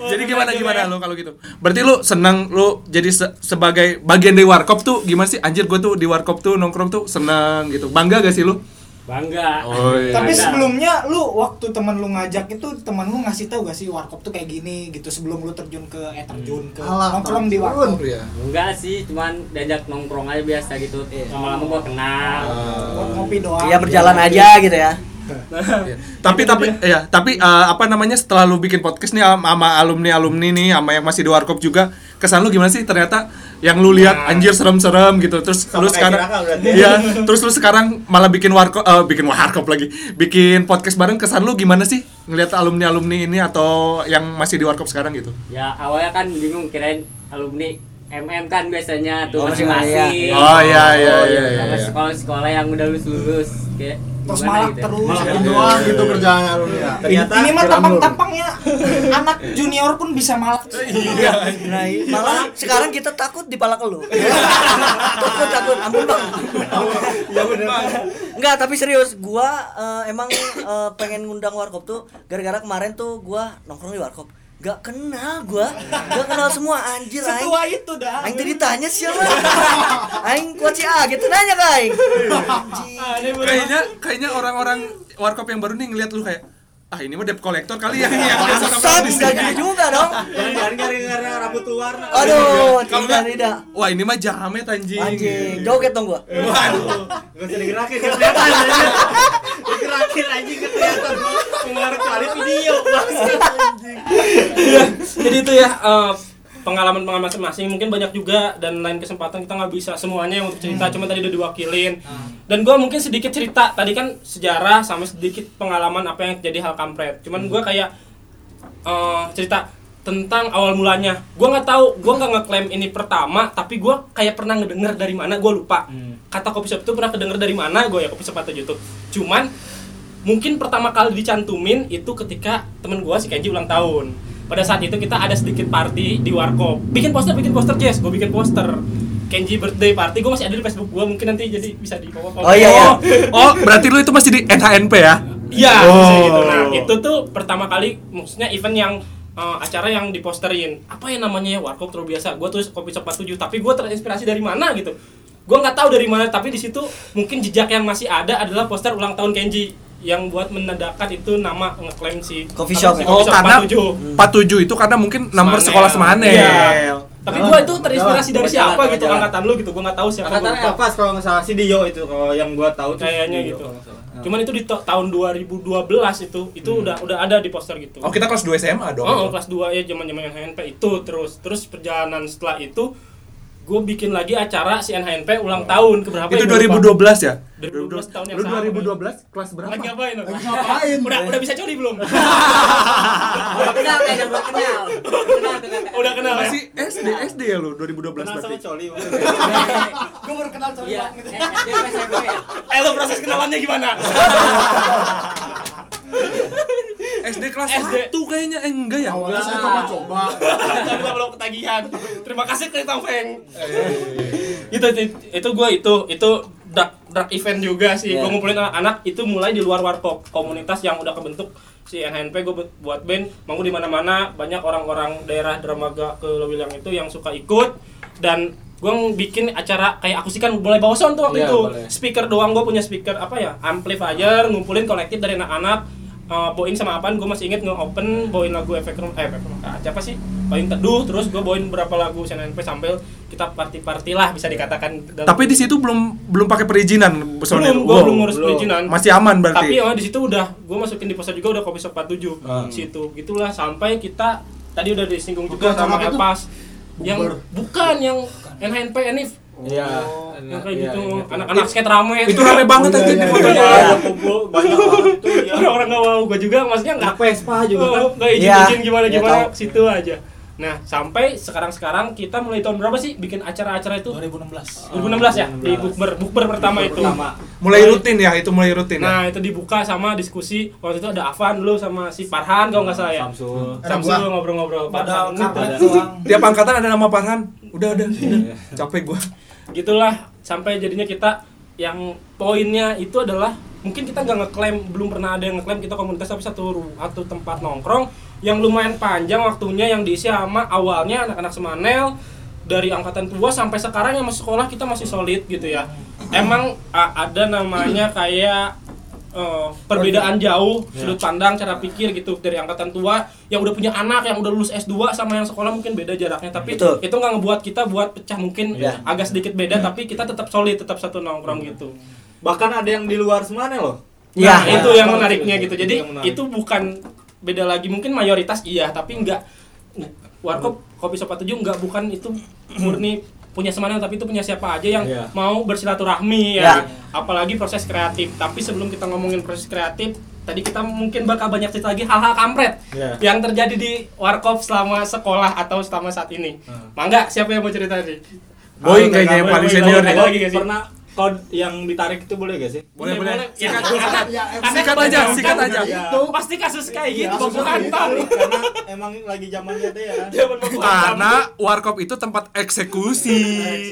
[SPEAKER 4] Jadi gimana gimana lu kalau gitu? Berarti lu senang lu jadi se- sebagai bagian dari warkop tuh gimana sih? Anjir gua tuh di warkop tuh nongkrong tuh senang gitu. Bangga gak sih lu?
[SPEAKER 7] bangga
[SPEAKER 4] Oh iya.
[SPEAKER 2] Tapi sebelumnya lu waktu teman lu ngajak itu teman lu ngasih tahu gak sih warkop tuh kayak gini gitu sebelum lu terjun ke eh terjun ke
[SPEAKER 5] Alah,
[SPEAKER 2] nongkrong di warkop.
[SPEAKER 4] Iya.
[SPEAKER 7] enggak sih cuman diajak nongkrong aja biasa gitu lama-lama gua kenal
[SPEAKER 2] Buat ngopi doang.
[SPEAKER 3] Iya berjalan aja gitu ya.
[SPEAKER 4] Tapi tapi ya, tapi eh, apa namanya setelah lu bikin podcast nih am- sama alumni-alumni nih sama yang masih di warkop juga, kesan lu gimana sih ternyata yang lu lihat anjir serem-serem gitu. Terus
[SPEAKER 1] Sama
[SPEAKER 4] lu sekarang. Iya, terus lu sekarang malah bikin warkop eh, bikin warkop lagi. Bikin podcast bareng kesan lu gimana sih ngelihat alumni-alumni ini atau yang masih di warkop sekarang gitu?
[SPEAKER 7] ya awalnya kan bingung kirain alumni MM kan biasanya tuh
[SPEAKER 3] Oh,
[SPEAKER 7] masing-masing.
[SPEAKER 4] Oh iya iya iya iya.
[SPEAKER 7] Sama
[SPEAKER 4] iya.
[SPEAKER 7] sekolah-sekolah yang udah lulus lulus kayak
[SPEAKER 2] terus malah
[SPEAKER 7] gitu ya?
[SPEAKER 2] terus
[SPEAKER 5] Malah doang gitu kerjaannya lu ya.
[SPEAKER 1] Ternyata
[SPEAKER 2] ini mah tampang-tampangnya anak junior pun bisa malak
[SPEAKER 3] Nah, i- malah sekarang kita takut dipalak lu. takut takut, ampun bang.
[SPEAKER 1] Iya bener.
[SPEAKER 3] Enggak, tapi serius, gua eh, emang eh, pengen ngundang warkop tuh gara-gara kemarin tuh gua nongkrong di warkop. Gak kenal gua, gak kenal semua anjir aing.
[SPEAKER 2] setua itu dah
[SPEAKER 3] Aing tadi tanya siapa? Aing kuat si A gitu nanya ke aing.
[SPEAKER 4] Kayaknya kayaknya orang-orang warkop yang baru nih ngeliat lu kayak ah ini mah debt collector kali ya yang biasa
[SPEAKER 3] Bangsat,
[SPEAKER 4] nongkrong di
[SPEAKER 3] enggak
[SPEAKER 4] sini."
[SPEAKER 3] gitu juga dong.
[SPEAKER 1] Jangan gara-gara rambut lu warna.
[SPEAKER 3] Aduh,
[SPEAKER 4] Kalau
[SPEAKER 3] tidak
[SPEAKER 4] enggak,
[SPEAKER 3] tidak.
[SPEAKER 4] wah ini mah jamet anjing.
[SPEAKER 3] Anjing, joget dong gua.
[SPEAKER 4] Waduh.
[SPEAKER 1] Gak usah digerakin, kelihatan aja. Digerakin anjing kelihatan. Pengaruh kali video anjing.
[SPEAKER 6] Iya, jadi itu ya eh, pengalaman-pengalaman masing-masing mungkin banyak juga dan lain kesempatan kita nggak bisa semuanya yang untuk cerita cuma tadi udah diwakilin. Dan gue mungkin sedikit cerita tadi kan sejarah sama sedikit pengalaman apa yang jadi hal kampret. Cuman gue kayak eh, cerita tentang awal mulanya. Gue nggak tahu gue nggak ngeklaim ini pertama tapi gue kayak pernah ngedenger dari mana gue lupa. Kata kopi shop itu pernah kedenger dari mana gue ya kopi shop atau YouTube. Cuman mungkin pertama kali dicantumin itu ketika temen gua si Kenji ulang tahun pada saat itu kita ada sedikit party di warkop bikin poster bikin poster Jess gue bikin poster Kenji birthday party gue masih ada di Facebook gua mungkin nanti jadi bisa di bawah
[SPEAKER 3] Oh, iya, iya.
[SPEAKER 4] Oh, berarti lu itu masih di NHNP ya?
[SPEAKER 6] Iya,
[SPEAKER 4] Oh.
[SPEAKER 6] gitu. Nah, itu tuh pertama kali maksudnya event yang eh, acara yang diposterin. Apa ya namanya ya? Warkop terlalu biasa. Gua tulis kopi cepat 7, tapi gua terinspirasi dari mana gitu. Gua nggak tahu dari mana, tapi di situ mungkin jejak yang masih ada adalah poster ulang tahun Kenji yang buat menandakan itu nama ngeklaim si
[SPEAKER 3] Coffee
[SPEAKER 6] apa
[SPEAKER 3] shop.
[SPEAKER 6] sih,
[SPEAKER 4] Oh,
[SPEAKER 6] Coffee shop
[SPEAKER 4] karena
[SPEAKER 6] 47.
[SPEAKER 4] 47 itu karena mungkin nomor sekolah Semanel.
[SPEAKER 6] Iya. Tapi gua itu terinspirasi dari siapa
[SPEAKER 1] jalan,
[SPEAKER 6] gitu
[SPEAKER 1] jalan.
[SPEAKER 6] angkatan lu gitu. Gua nggak tahu siapa. gua
[SPEAKER 1] Angkatan. Elvas kalau nggak salah si Dio itu kalau yang gua tahu tuh
[SPEAKER 6] Kayaknya
[SPEAKER 1] si
[SPEAKER 6] gitu. Cuman itu di tahun 2012 itu itu udah udah ada di poster gitu.
[SPEAKER 4] Oh, kita kelas 2 SMA dong.
[SPEAKER 6] Oh, oh, kelas 2 ya zaman-zaman NHNP itu terus terus perjalanan setelah itu gue bikin lagi acara si NHNP ulang tahun keberapa
[SPEAKER 4] itu
[SPEAKER 6] ya, gua lupa.
[SPEAKER 4] 2012 ya?
[SPEAKER 6] 2012 tahun yang
[SPEAKER 4] Lu
[SPEAKER 6] sama.
[SPEAKER 4] 2012 kelas berapa?
[SPEAKER 6] Lagi ngapain? lo?
[SPEAKER 5] ngapain?
[SPEAKER 6] Udah udah bisa coli belum?
[SPEAKER 7] Udah kenal kayaknya udah kenal.
[SPEAKER 6] Udah kenal ya?
[SPEAKER 4] Masih SD SD ya lu 2012
[SPEAKER 1] Kenal sama
[SPEAKER 4] berarti.
[SPEAKER 1] Coli.
[SPEAKER 2] gue baru kenal cowok
[SPEAKER 7] Iya.
[SPEAKER 2] gitu
[SPEAKER 7] Eh, ya?
[SPEAKER 6] Eh lo proses kenalannya gimana?
[SPEAKER 4] SD kelas
[SPEAKER 6] SD.
[SPEAKER 4] 1 kayaknya eh, enggak ya?
[SPEAKER 5] Awalnya saya coba-coba.
[SPEAKER 6] Tapi belum ketagihan. Terima kasih ke Tang Feng. itu itu, itu gue itu itu dark dark event juga sih. Gue ngumpulin anak-anak itu mulai di luar warkop komunitas yang udah kebentuk si NHNP gue buat band manggung di mana-mana banyak orang-orang daerah Dramaga ke Lewilang itu yang suka ikut dan gue bikin acara kayak akustikan mulai bawa sound tuh waktu
[SPEAKER 1] Iya,
[SPEAKER 6] itu
[SPEAKER 1] boleh.
[SPEAKER 6] speaker doang gue punya speaker apa ya amplifier ngumpulin kolektif dari anak-anak uh, bawain sama apaan? Gue masih inget nge-open bawain lagu efek rum eh efek rumah kaca apa sih? Paling teduh terus gue bawain beberapa lagu SNNP sambil kita party-party lah bisa dikatakan. Dalam-
[SPEAKER 4] Tapi di situ belum belum pakai perizinan personil.
[SPEAKER 6] belum gue
[SPEAKER 4] Wow.
[SPEAKER 6] belum ngurus perizinan.
[SPEAKER 4] Masih aman berarti.
[SPEAKER 6] tapi oh, di situ udah gue masukin di poster juga udah kopi 47 situ. Gitulah sampai kita tadi udah disinggung juga
[SPEAKER 5] Bukan,
[SPEAKER 6] sama
[SPEAKER 5] sama itu?
[SPEAKER 6] Elpas. Yang bukan yang NHNP Enif
[SPEAKER 1] Iya.
[SPEAKER 6] Yang kayak gitu. anak-anak skate rame
[SPEAKER 4] Itu rame banget
[SPEAKER 5] Iya,
[SPEAKER 4] aja
[SPEAKER 5] iya,
[SPEAKER 4] di
[SPEAKER 5] iya.
[SPEAKER 4] fotonya.
[SPEAKER 1] Iya, banyak ya.
[SPEAKER 6] orang-orang nggak mau. Gue juga maksudnya nggak.
[SPEAKER 1] Vespa juga kan.
[SPEAKER 6] Oh, nggak izin
[SPEAKER 3] Iya.
[SPEAKER 6] izin gimana
[SPEAKER 3] Iya,
[SPEAKER 6] gimana? situ aja. Nah sampai sekarang sekarang kita mulai tahun berapa sih bikin acara-acara itu?
[SPEAKER 2] 2016
[SPEAKER 6] 2016 ya? Di bukber. Bukber pertama itu.
[SPEAKER 1] Pertama.
[SPEAKER 4] Mulai rutin ya, itu mulai rutin ya.
[SPEAKER 6] nah itu dibuka sama diskusi. Waktu itu ada Avan dulu sama si Farhan kalau nggak salah ya.
[SPEAKER 1] Samsul.
[SPEAKER 6] Samsul ngobrol-ngobrol.
[SPEAKER 2] Doang
[SPEAKER 4] Tiap angkatan ada nama Farhan. Udah, udah, udah. Capek gua.
[SPEAKER 6] gitulah sampai jadinya kita yang poinnya itu adalah mungkin kita nggak ngeklaim belum pernah ada yang ngeklaim kita komunitas tapi satu satu tempat nongkrong yang lumayan panjang waktunya yang diisi sama awalnya anak-anak semanel dari angkatan tua sampai sekarang yang masih sekolah kita masih solid gitu ya. Emang ada namanya kayak eh, perbedaan jauh sudut pandang cara pikir gitu dari angkatan tua yang udah punya anak yang udah lulus S2 sama yang sekolah mungkin beda jaraknya tapi
[SPEAKER 3] Betul.
[SPEAKER 6] itu nggak ngebuat kita buat pecah mungkin agak sedikit beda tapi kita tetap solid tetap satu nongkrong gitu.
[SPEAKER 1] Bahkan ada yang di luar semuanya loh.
[SPEAKER 6] nah
[SPEAKER 3] Iya.
[SPEAKER 6] itu yang menariknya gitu. Jadi
[SPEAKER 1] Itu
[SPEAKER 6] itu bukan beda lagi. Mungkin mayoritas iya tapi nggak. Warkop kopi sopa tujuh nggak bukan itu murni punya semangat tapi itu punya siapa aja yang
[SPEAKER 1] Iya.
[SPEAKER 6] mau bersilaturahmi ya.
[SPEAKER 3] Ya.
[SPEAKER 6] Apalagi proses kreatif tapi sebelum kita ngomongin proses kreatif tadi kita mungkin bakal banyak cerita lagi hal-hal kampret
[SPEAKER 1] Iya.
[SPEAKER 6] yang terjadi di warkop selama sekolah atau selama saat ini. Mangga, siapa yang mau cerita nih?
[SPEAKER 4] Boy kayaknya yang paling senior nih.
[SPEAKER 1] Pernah kode yang ditarik itu boleh gak sih?
[SPEAKER 4] Boleh, boleh.
[SPEAKER 6] Ya,
[SPEAKER 5] Ya,
[SPEAKER 6] karena-
[SPEAKER 4] Sikat aja, sikat aja.
[SPEAKER 6] Itu pasti kasus kayak
[SPEAKER 5] Iya,
[SPEAKER 6] gitu, baku
[SPEAKER 5] kayak gitu.
[SPEAKER 1] Karena emang lagi zamannya deh ya.
[SPEAKER 6] Hantam.
[SPEAKER 4] Karena warkop itu tempat eksekusi.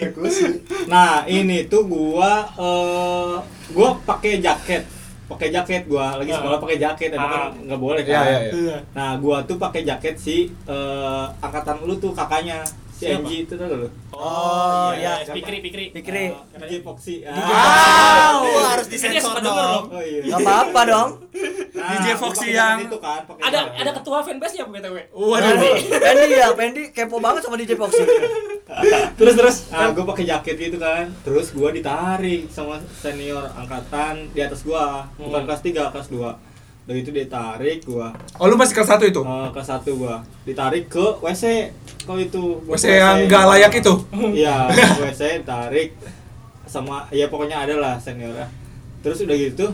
[SPEAKER 5] eksekusi
[SPEAKER 1] Nah, ini tuh gua eh gua pakai jaket. Pakai jaket gua lagi sekolah pakai jaket emang kan
[SPEAKER 6] Ah.
[SPEAKER 1] nggak boleh
[SPEAKER 4] Iya,
[SPEAKER 1] kan.
[SPEAKER 4] iya.
[SPEAKER 1] Nah, gua tuh pakai jaket si eh, angkatan lu tuh kakaknya
[SPEAKER 6] Siapa?
[SPEAKER 1] Itu tuh lu.
[SPEAKER 3] Oh, iya.
[SPEAKER 6] Pikri, pikri.
[SPEAKER 3] Pikri.
[SPEAKER 1] DJ Foxy.
[SPEAKER 3] Wow, harus
[SPEAKER 6] Dia
[SPEAKER 3] disensor dong.
[SPEAKER 1] Oh iya.
[SPEAKER 3] Gak apa-apa dong.
[SPEAKER 1] Nah,
[SPEAKER 4] DJ Foxy yang-
[SPEAKER 1] itu kan,
[SPEAKER 6] Ada ada ketua fanbase-nya BTW.
[SPEAKER 4] Waduh.
[SPEAKER 3] Pendi ya, Pendi kepo banget sama DJ Foxy.
[SPEAKER 6] Terus terus.
[SPEAKER 1] Nah, gue pakai jaket gitu kan. Terus gua ditarik sama senior angkatan di atas gua. Bukan
[SPEAKER 6] Hmm.
[SPEAKER 1] kelas 3, kelas 2. Udah itu ditarik gua.
[SPEAKER 4] Oh lu masih kelas satu itu?
[SPEAKER 1] Eh, kelas 1 gua. Ditarik ke WC. Kau itu.
[SPEAKER 4] WC
[SPEAKER 1] ke
[SPEAKER 4] yang nggak layak itu?
[SPEAKER 1] Iya, ke WC tarik sama ya pokoknya ada lah seniornya. Terus udah gitu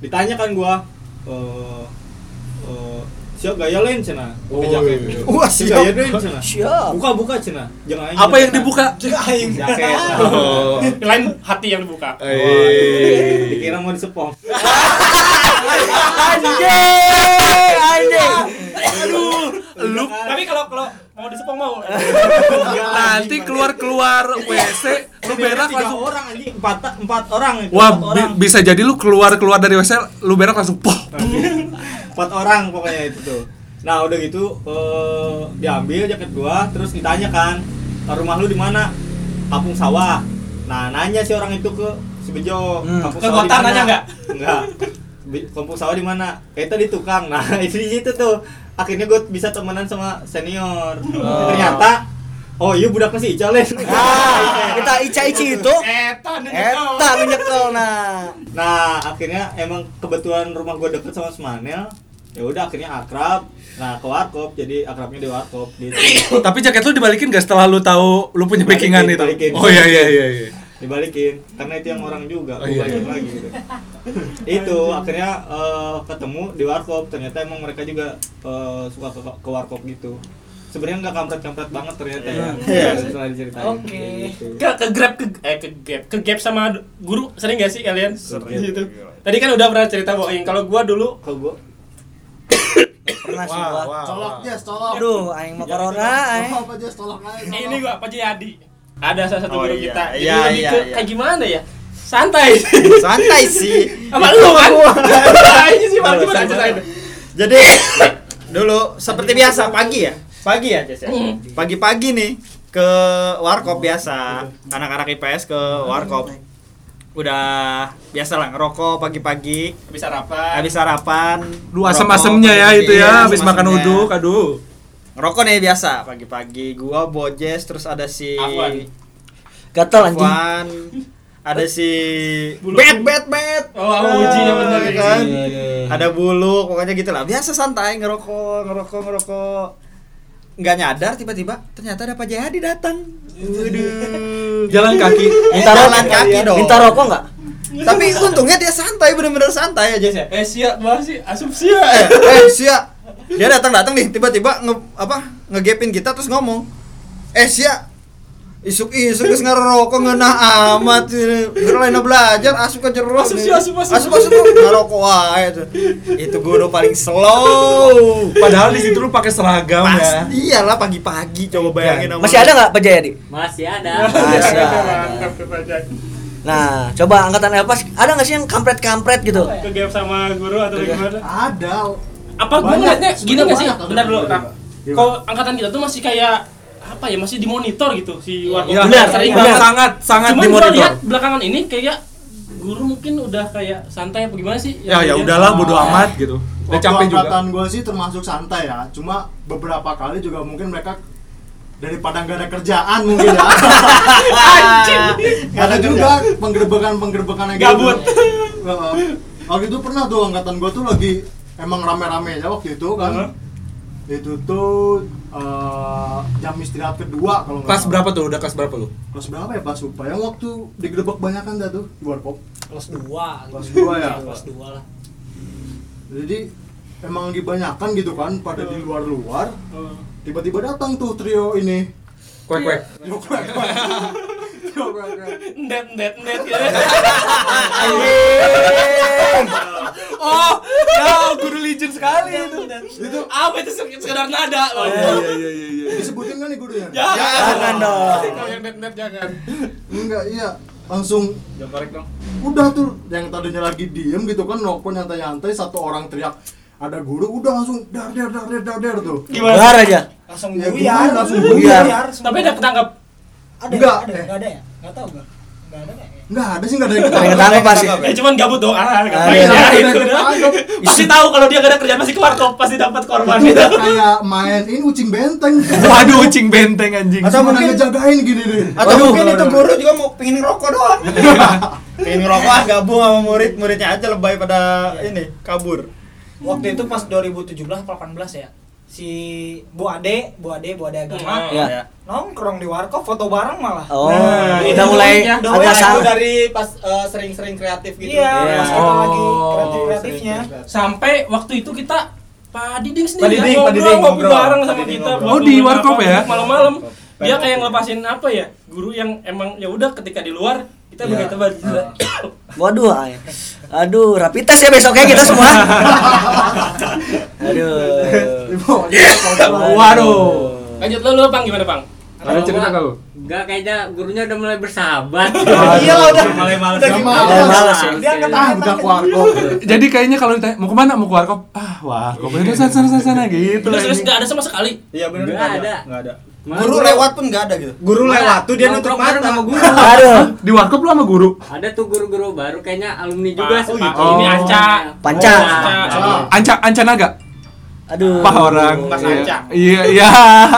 [SPEAKER 1] ditanya kan gua eh eh, siap gaya lain cina pakai jaket
[SPEAKER 3] Wah,
[SPEAKER 1] Siap gaya lain cina
[SPEAKER 3] Siap.
[SPEAKER 1] buka buka cina jangan aing
[SPEAKER 4] Apa yang dibuka?
[SPEAKER 1] jaket
[SPEAKER 4] Oh.
[SPEAKER 6] Lain hati yang dibuka.
[SPEAKER 4] Eh.
[SPEAKER 1] dikira mau disepong
[SPEAKER 3] Anjing, anjing.
[SPEAKER 4] Lu
[SPEAKER 6] Tapi kalau kalau mau disepong mau.
[SPEAKER 4] nanti keluar-keluar WC lu berak langsung
[SPEAKER 1] orang anjing empat empat orang itu,
[SPEAKER 4] Wah,
[SPEAKER 1] empat
[SPEAKER 4] bi-
[SPEAKER 1] orang
[SPEAKER 4] bisa jadi lu keluar-keluar dari WC, lu berak langsung poh.
[SPEAKER 1] empat orang pokoknya itu tuh nah udah gitu eh, diambil jaket gua terus ditanya kan rumah lu di mana kampung sawah nah nanya si orang itu ke si Bejo
[SPEAKER 3] Hmm.
[SPEAKER 1] kampung
[SPEAKER 6] Ke
[SPEAKER 1] sawah di
[SPEAKER 6] kota nanya nggak?
[SPEAKER 1] enggak Kampung sawah di mana kita di tukang nah itu di situ tuh akhirnya gue bisa temenan sama senior ternyata oh iya budaknya si Ica Len
[SPEAKER 3] Ah, kita ica-ici itu.
[SPEAKER 6] Eta
[SPEAKER 3] Eta menyekel nah.
[SPEAKER 1] Nah, akhirnya emang kebetulan rumah gue deket sama Semanel. Ya udah akhirnya akrab. Nah, ke warkop jadi akrabnya di warkop gitu.
[SPEAKER 4] Tapi jaket lu dibalikin gak setelah lu tahu lu punya backingan itu?
[SPEAKER 1] balikin.
[SPEAKER 4] Oh iya iya iya iya.
[SPEAKER 1] Dibalikin karena itu yang orang juga,
[SPEAKER 4] Oh, iya.
[SPEAKER 1] balikin lagi gitu. itu akhirnya eh, ketemu di warkop. Ternyata emang mereka juga eh, suka ke, ke warkop gitu. Sebenarnya nggak kampret-kampret banget ternyata ya. Setelah diceritain.
[SPEAKER 6] Oke.
[SPEAKER 1] Gitu.
[SPEAKER 6] Ke ke grab ke eh ke gap ke gap sama guru sering gak sih kalian?
[SPEAKER 1] Sering.
[SPEAKER 6] Gitu. Tadi kan udah pernah cerita Boing. Kalau gua dulu
[SPEAKER 1] Kalau gue
[SPEAKER 3] Pernah sih gua.
[SPEAKER 5] colok Jas colok
[SPEAKER 3] Aduh, aing mah corona aing.
[SPEAKER 5] apa aja
[SPEAKER 6] eh, ini gua Pak Jayadi. Ada salah satu
[SPEAKER 8] Oh,
[SPEAKER 6] guru
[SPEAKER 8] iya.
[SPEAKER 6] kita. Jadi
[SPEAKER 8] Iya,
[SPEAKER 6] lebih
[SPEAKER 8] iya,
[SPEAKER 6] ke
[SPEAKER 8] iya.
[SPEAKER 6] kayak gimana ya? Santai.
[SPEAKER 8] santai sih
[SPEAKER 6] Sama lu kan? Ini sih Pak gimana ceritain?
[SPEAKER 8] jadi dulu seperti biasa pagi ya pagi ya Jess ya pagi-pagi nih ke warkop biasa anak-anak IPS ke warkop udah biasa lah ngerokok pagi-pagi
[SPEAKER 6] Bisa rapat.
[SPEAKER 8] habis sarapan
[SPEAKER 4] Lu
[SPEAKER 8] ngerokok
[SPEAKER 4] asem-asemnya ya
[SPEAKER 8] pagi-pagi.
[SPEAKER 4] itu ya,
[SPEAKER 8] Iya,
[SPEAKER 4] habis makan uduk, aduh.
[SPEAKER 8] Ngerokok nih biasa. Pagi-pagi gua bojes terus ada si
[SPEAKER 6] Afwan.
[SPEAKER 3] Gatel anjing.
[SPEAKER 8] Afwan. Ada si bet bet bet.
[SPEAKER 6] Oh, aku uji ya bener
[SPEAKER 8] Ah,
[SPEAKER 6] ya.
[SPEAKER 8] kan ada bulu pokoknya gitu lah. Biasa santai ngerokok ngerokok ngerokok. Nggak nyadar tiba-tiba ternyata ada Pak Jayadi datang. Waduh.
[SPEAKER 4] Jalan kaki.
[SPEAKER 3] Minta
[SPEAKER 8] jalan
[SPEAKER 3] rokok
[SPEAKER 8] kaki dong.
[SPEAKER 3] Minta rokok enggak?
[SPEAKER 8] tapi untungnya dia santai bener-bener santai aja sih
[SPEAKER 6] Eh siap banget sih, asumsi ya.
[SPEAKER 8] eh, eh sia dia datang datang nih tiba-tiba nge apa ngegepin kita terus ngomong eh sia isuk isuk geus ngarokok ngeunah amat geus lain belajar asup ke jero
[SPEAKER 6] Asup sih, asup, asup.
[SPEAKER 8] asup asup ngarokok wae tuh itu guru paling slow
[SPEAKER 4] Padahal di situ lu pakai seragam ya.
[SPEAKER 8] pasti iyalah pagi-pagi coba bayangin sama
[SPEAKER 3] Masih ada nggak Pak Jayadi?
[SPEAKER 7] Masih ada.
[SPEAKER 3] Masih ada. Nah, coba angkatan Elpas ada nggak sih yang kampret-kampret gitu?
[SPEAKER 6] Ke gap sama guru atau gimana?
[SPEAKER 5] ada
[SPEAKER 6] apa gue ngeliatnya gini gak sih bentar dulu.
[SPEAKER 5] Gimana?
[SPEAKER 6] kalau angkatan kita tuh masih kayak apa ya masih dimonitor gitu si warkop
[SPEAKER 4] Iya,
[SPEAKER 3] Benar,
[SPEAKER 6] sering
[SPEAKER 3] benar.
[SPEAKER 6] banget
[SPEAKER 4] sangat sangat
[SPEAKER 6] cuman
[SPEAKER 4] dimonitor.
[SPEAKER 6] lihat belakangan ini kayak guru mungkin udah kayak santai apa gimana sih
[SPEAKER 4] Ya ya
[SPEAKER 6] Yang
[SPEAKER 4] udahlah bodo amat gitu. Udah
[SPEAKER 5] Waktu
[SPEAKER 4] capek juga.
[SPEAKER 5] angkatan gue sih termasuk santai ya cuma beberapa kali juga mungkin mereka daripada nggak ada kerjaan mungkin ya
[SPEAKER 6] Anjing.
[SPEAKER 5] ada juga penggerbekan penggerbekan yang
[SPEAKER 6] Gabut.
[SPEAKER 5] gitu. Heeh. waktu itu pernah tuh angkatan gue tuh lagi emang rame-rame ya waktu itu kan itu tuh eh, jam istirahat kedua kalau nggak
[SPEAKER 4] Kelas berapa tuh? Udah kelas berapa lu?
[SPEAKER 5] kelas berapa ya pas lupa yang waktu digerebek banyak kan dah tuh di warkop
[SPEAKER 2] Kelas 2.
[SPEAKER 5] Kelas dua ya?
[SPEAKER 2] Kelas 2 lah.
[SPEAKER 5] jadi emang kebanyakan gitu kan pada di luar-luar tiba-tiba datang tuh trio ini Kuek kuek. Trio kuek, kuek.
[SPEAKER 6] Net net net. Ya
[SPEAKER 4] Oh, ya guru legend sekali itu.
[SPEAKER 5] itu
[SPEAKER 6] apa itu? Sekedar nada loh.
[SPEAKER 4] Iya iya iya iya.
[SPEAKER 5] disebutin kan nih gurunya?
[SPEAKER 3] Jangan dong.
[SPEAKER 4] Kalau yang net net jangan.
[SPEAKER 5] enggak iya. Langsung.
[SPEAKER 1] Jangan korek dong.
[SPEAKER 5] udah tuh yang tadinya lagi diem gitu kan nongkrong nyantai-nyantai satu orang teriak ada guru. Udah langsung dar dar dar dar dar, dar tuh.
[SPEAKER 3] Bar aja.
[SPEAKER 2] langsung
[SPEAKER 5] Ya,
[SPEAKER 2] buyar.
[SPEAKER 5] langsung
[SPEAKER 3] buyar.
[SPEAKER 6] tapi udah ketangkap
[SPEAKER 2] ada
[SPEAKER 5] Enggak.
[SPEAKER 2] ada enggak ada ya? Enggak tahu enggak enggak ada kayaknya
[SPEAKER 5] nggak ada sih nggak ada yang
[SPEAKER 3] ketangkep pasti.
[SPEAKER 6] ya cuman gabut doang. Ah,
[SPEAKER 3] Ada.
[SPEAKER 6] ngapain ya,
[SPEAKER 5] Ada yang ketangkep.
[SPEAKER 6] pasti tahu kalau dia gak ada kerjaan pasti keluar kok pasti dapat korban gitu.
[SPEAKER 5] kayak main ini ucing benteng.
[SPEAKER 4] Waduh, ucing benteng anjing.
[SPEAKER 5] atau mungkin ngejagain gini nih
[SPEAKER 8] Atau mungkin itu guru juga mau pengen ngerokok doang. pengen ngerokok ah, gabung sama murid, muridnya aja lebay pada ini kabur.
[SPEAKER 2] waktu itu pas 2017 18 ya si Bu Ade Bu Ade Bu Ade agama
[SPEAKER 6] Hmm.
[SPEAKER 3] Ya.
[SPEAKER 2] nongkrong di warkop foto bareng malah
[SPEAKER 3] Oh,
[SPEAKER 8] Nah,
[SPEAKER 3] udah
[SPEAKER 6] itu
[SPEAKER 3] mulai
[SPEAKER 6] ya.
[SPEAKER 2] Udah
[SPEAKER 3] agak
[SPEAKER 2] mulai
[SPEAKER 3] salah.
[SPEAKER 8] dari pas eh, sering-sering kreatif gitu.
[SPEAKER 2] iya
[SPEAKER 3] Iya.
[SPEAKER 2] pas kita
[SPEAKER 4] Oh,
[SPEAKER 2] lagi kreatif kreatifnya
[SPEAKER 6] sampai waktu itu kita Pak Diding
[SPEAKER 8] Pak
[SPEAKER 6] sendiri
[SPEAKER 8] Pak Diding
[SPEAKER 6] ngobrol, ngopi
[SPEAKER 8] ngobrol.
[SPEAKER 6] bareng sama kita
[SPEAKER 8] ngobrol.
[SPEAKER 6] buat
[SPEAKER 4] Oh, di warkop ya?
[SPEAKER 6] malam-malam dia kayak ngelepasin apa ya guru yang emang ya udah ketika di luar kita
[SPEAKER 5] Iya.
[SPEAKER 6] begitu banget
[SPEAKER 3] Waduh, ay. aduh, rapid test ya besoknya kita semua. aduh.
[SPEAKER 4] Waduh.
[SPEAKER 6] lanjut lo lo pang gimana pang
[SPEAKER 4] Ada cerita kalau?
[SPEAKER 7] Enggak kayaknya gurunya udah mulai bersahabat.
[SPEAKER 2] iya udah
[SPEAKER 1] Mulai males.
[SPEAKER 2] udah
[SPEAKER 5] Udah
[SPEAKER 3] Udah ya.
[SPEAKER 2] dia
[SPEAKER 5] ah
[SPEAKER 2] tangan
[SPEAKER 5] buka
[SPEAKER 2] gitu.
[SPEAKER 5] warkop
[SPEAKER 4] Jadi kayaknya kalau ditanya mau ke mana mau ke warkop, ah warkop itu sana sana sana, sana gitu.
[SPEAKER 6] terus terus
[SPEAKER 4] anjing.
[SPEAKER 6] nggak ada sama sekali
[SPEAKER 8] Iya benar
[SPEAKER 7] Nggak ada.
[SPEAKER 8] Nggak ada. Guru
[SPEAKER 7] guru-
[SPEAKER 8] lewat pun nggak ada gitu. Guru lewat tuh dia nutup mata
[SPEAKER 7] sama guru.
[SPEAKER 3] Aduh,
[SPEAKER 4] Di warkop lu sama guru?
[SPEAKER 7] Ada tuh guru-guru baru kayaknya alumni juga
[SPEAKER 6] Pak,
[SPEAKER 7] sepak.
[SPEAKER 6] Pak, ini Anca
[SPEAKER 3] Panca.
[SPEAKER 6] Anca.
[SPEAKER 4] Anca Anca Naga.
[SPEAKER 3] aduh.
[SPEAKER 4] Pah orang.
[SPEAKER 6] Mas
[SPEAKER 4] Iya.
[SPEAKER 6] Anca.
[SPEAKER 4] Iya iya.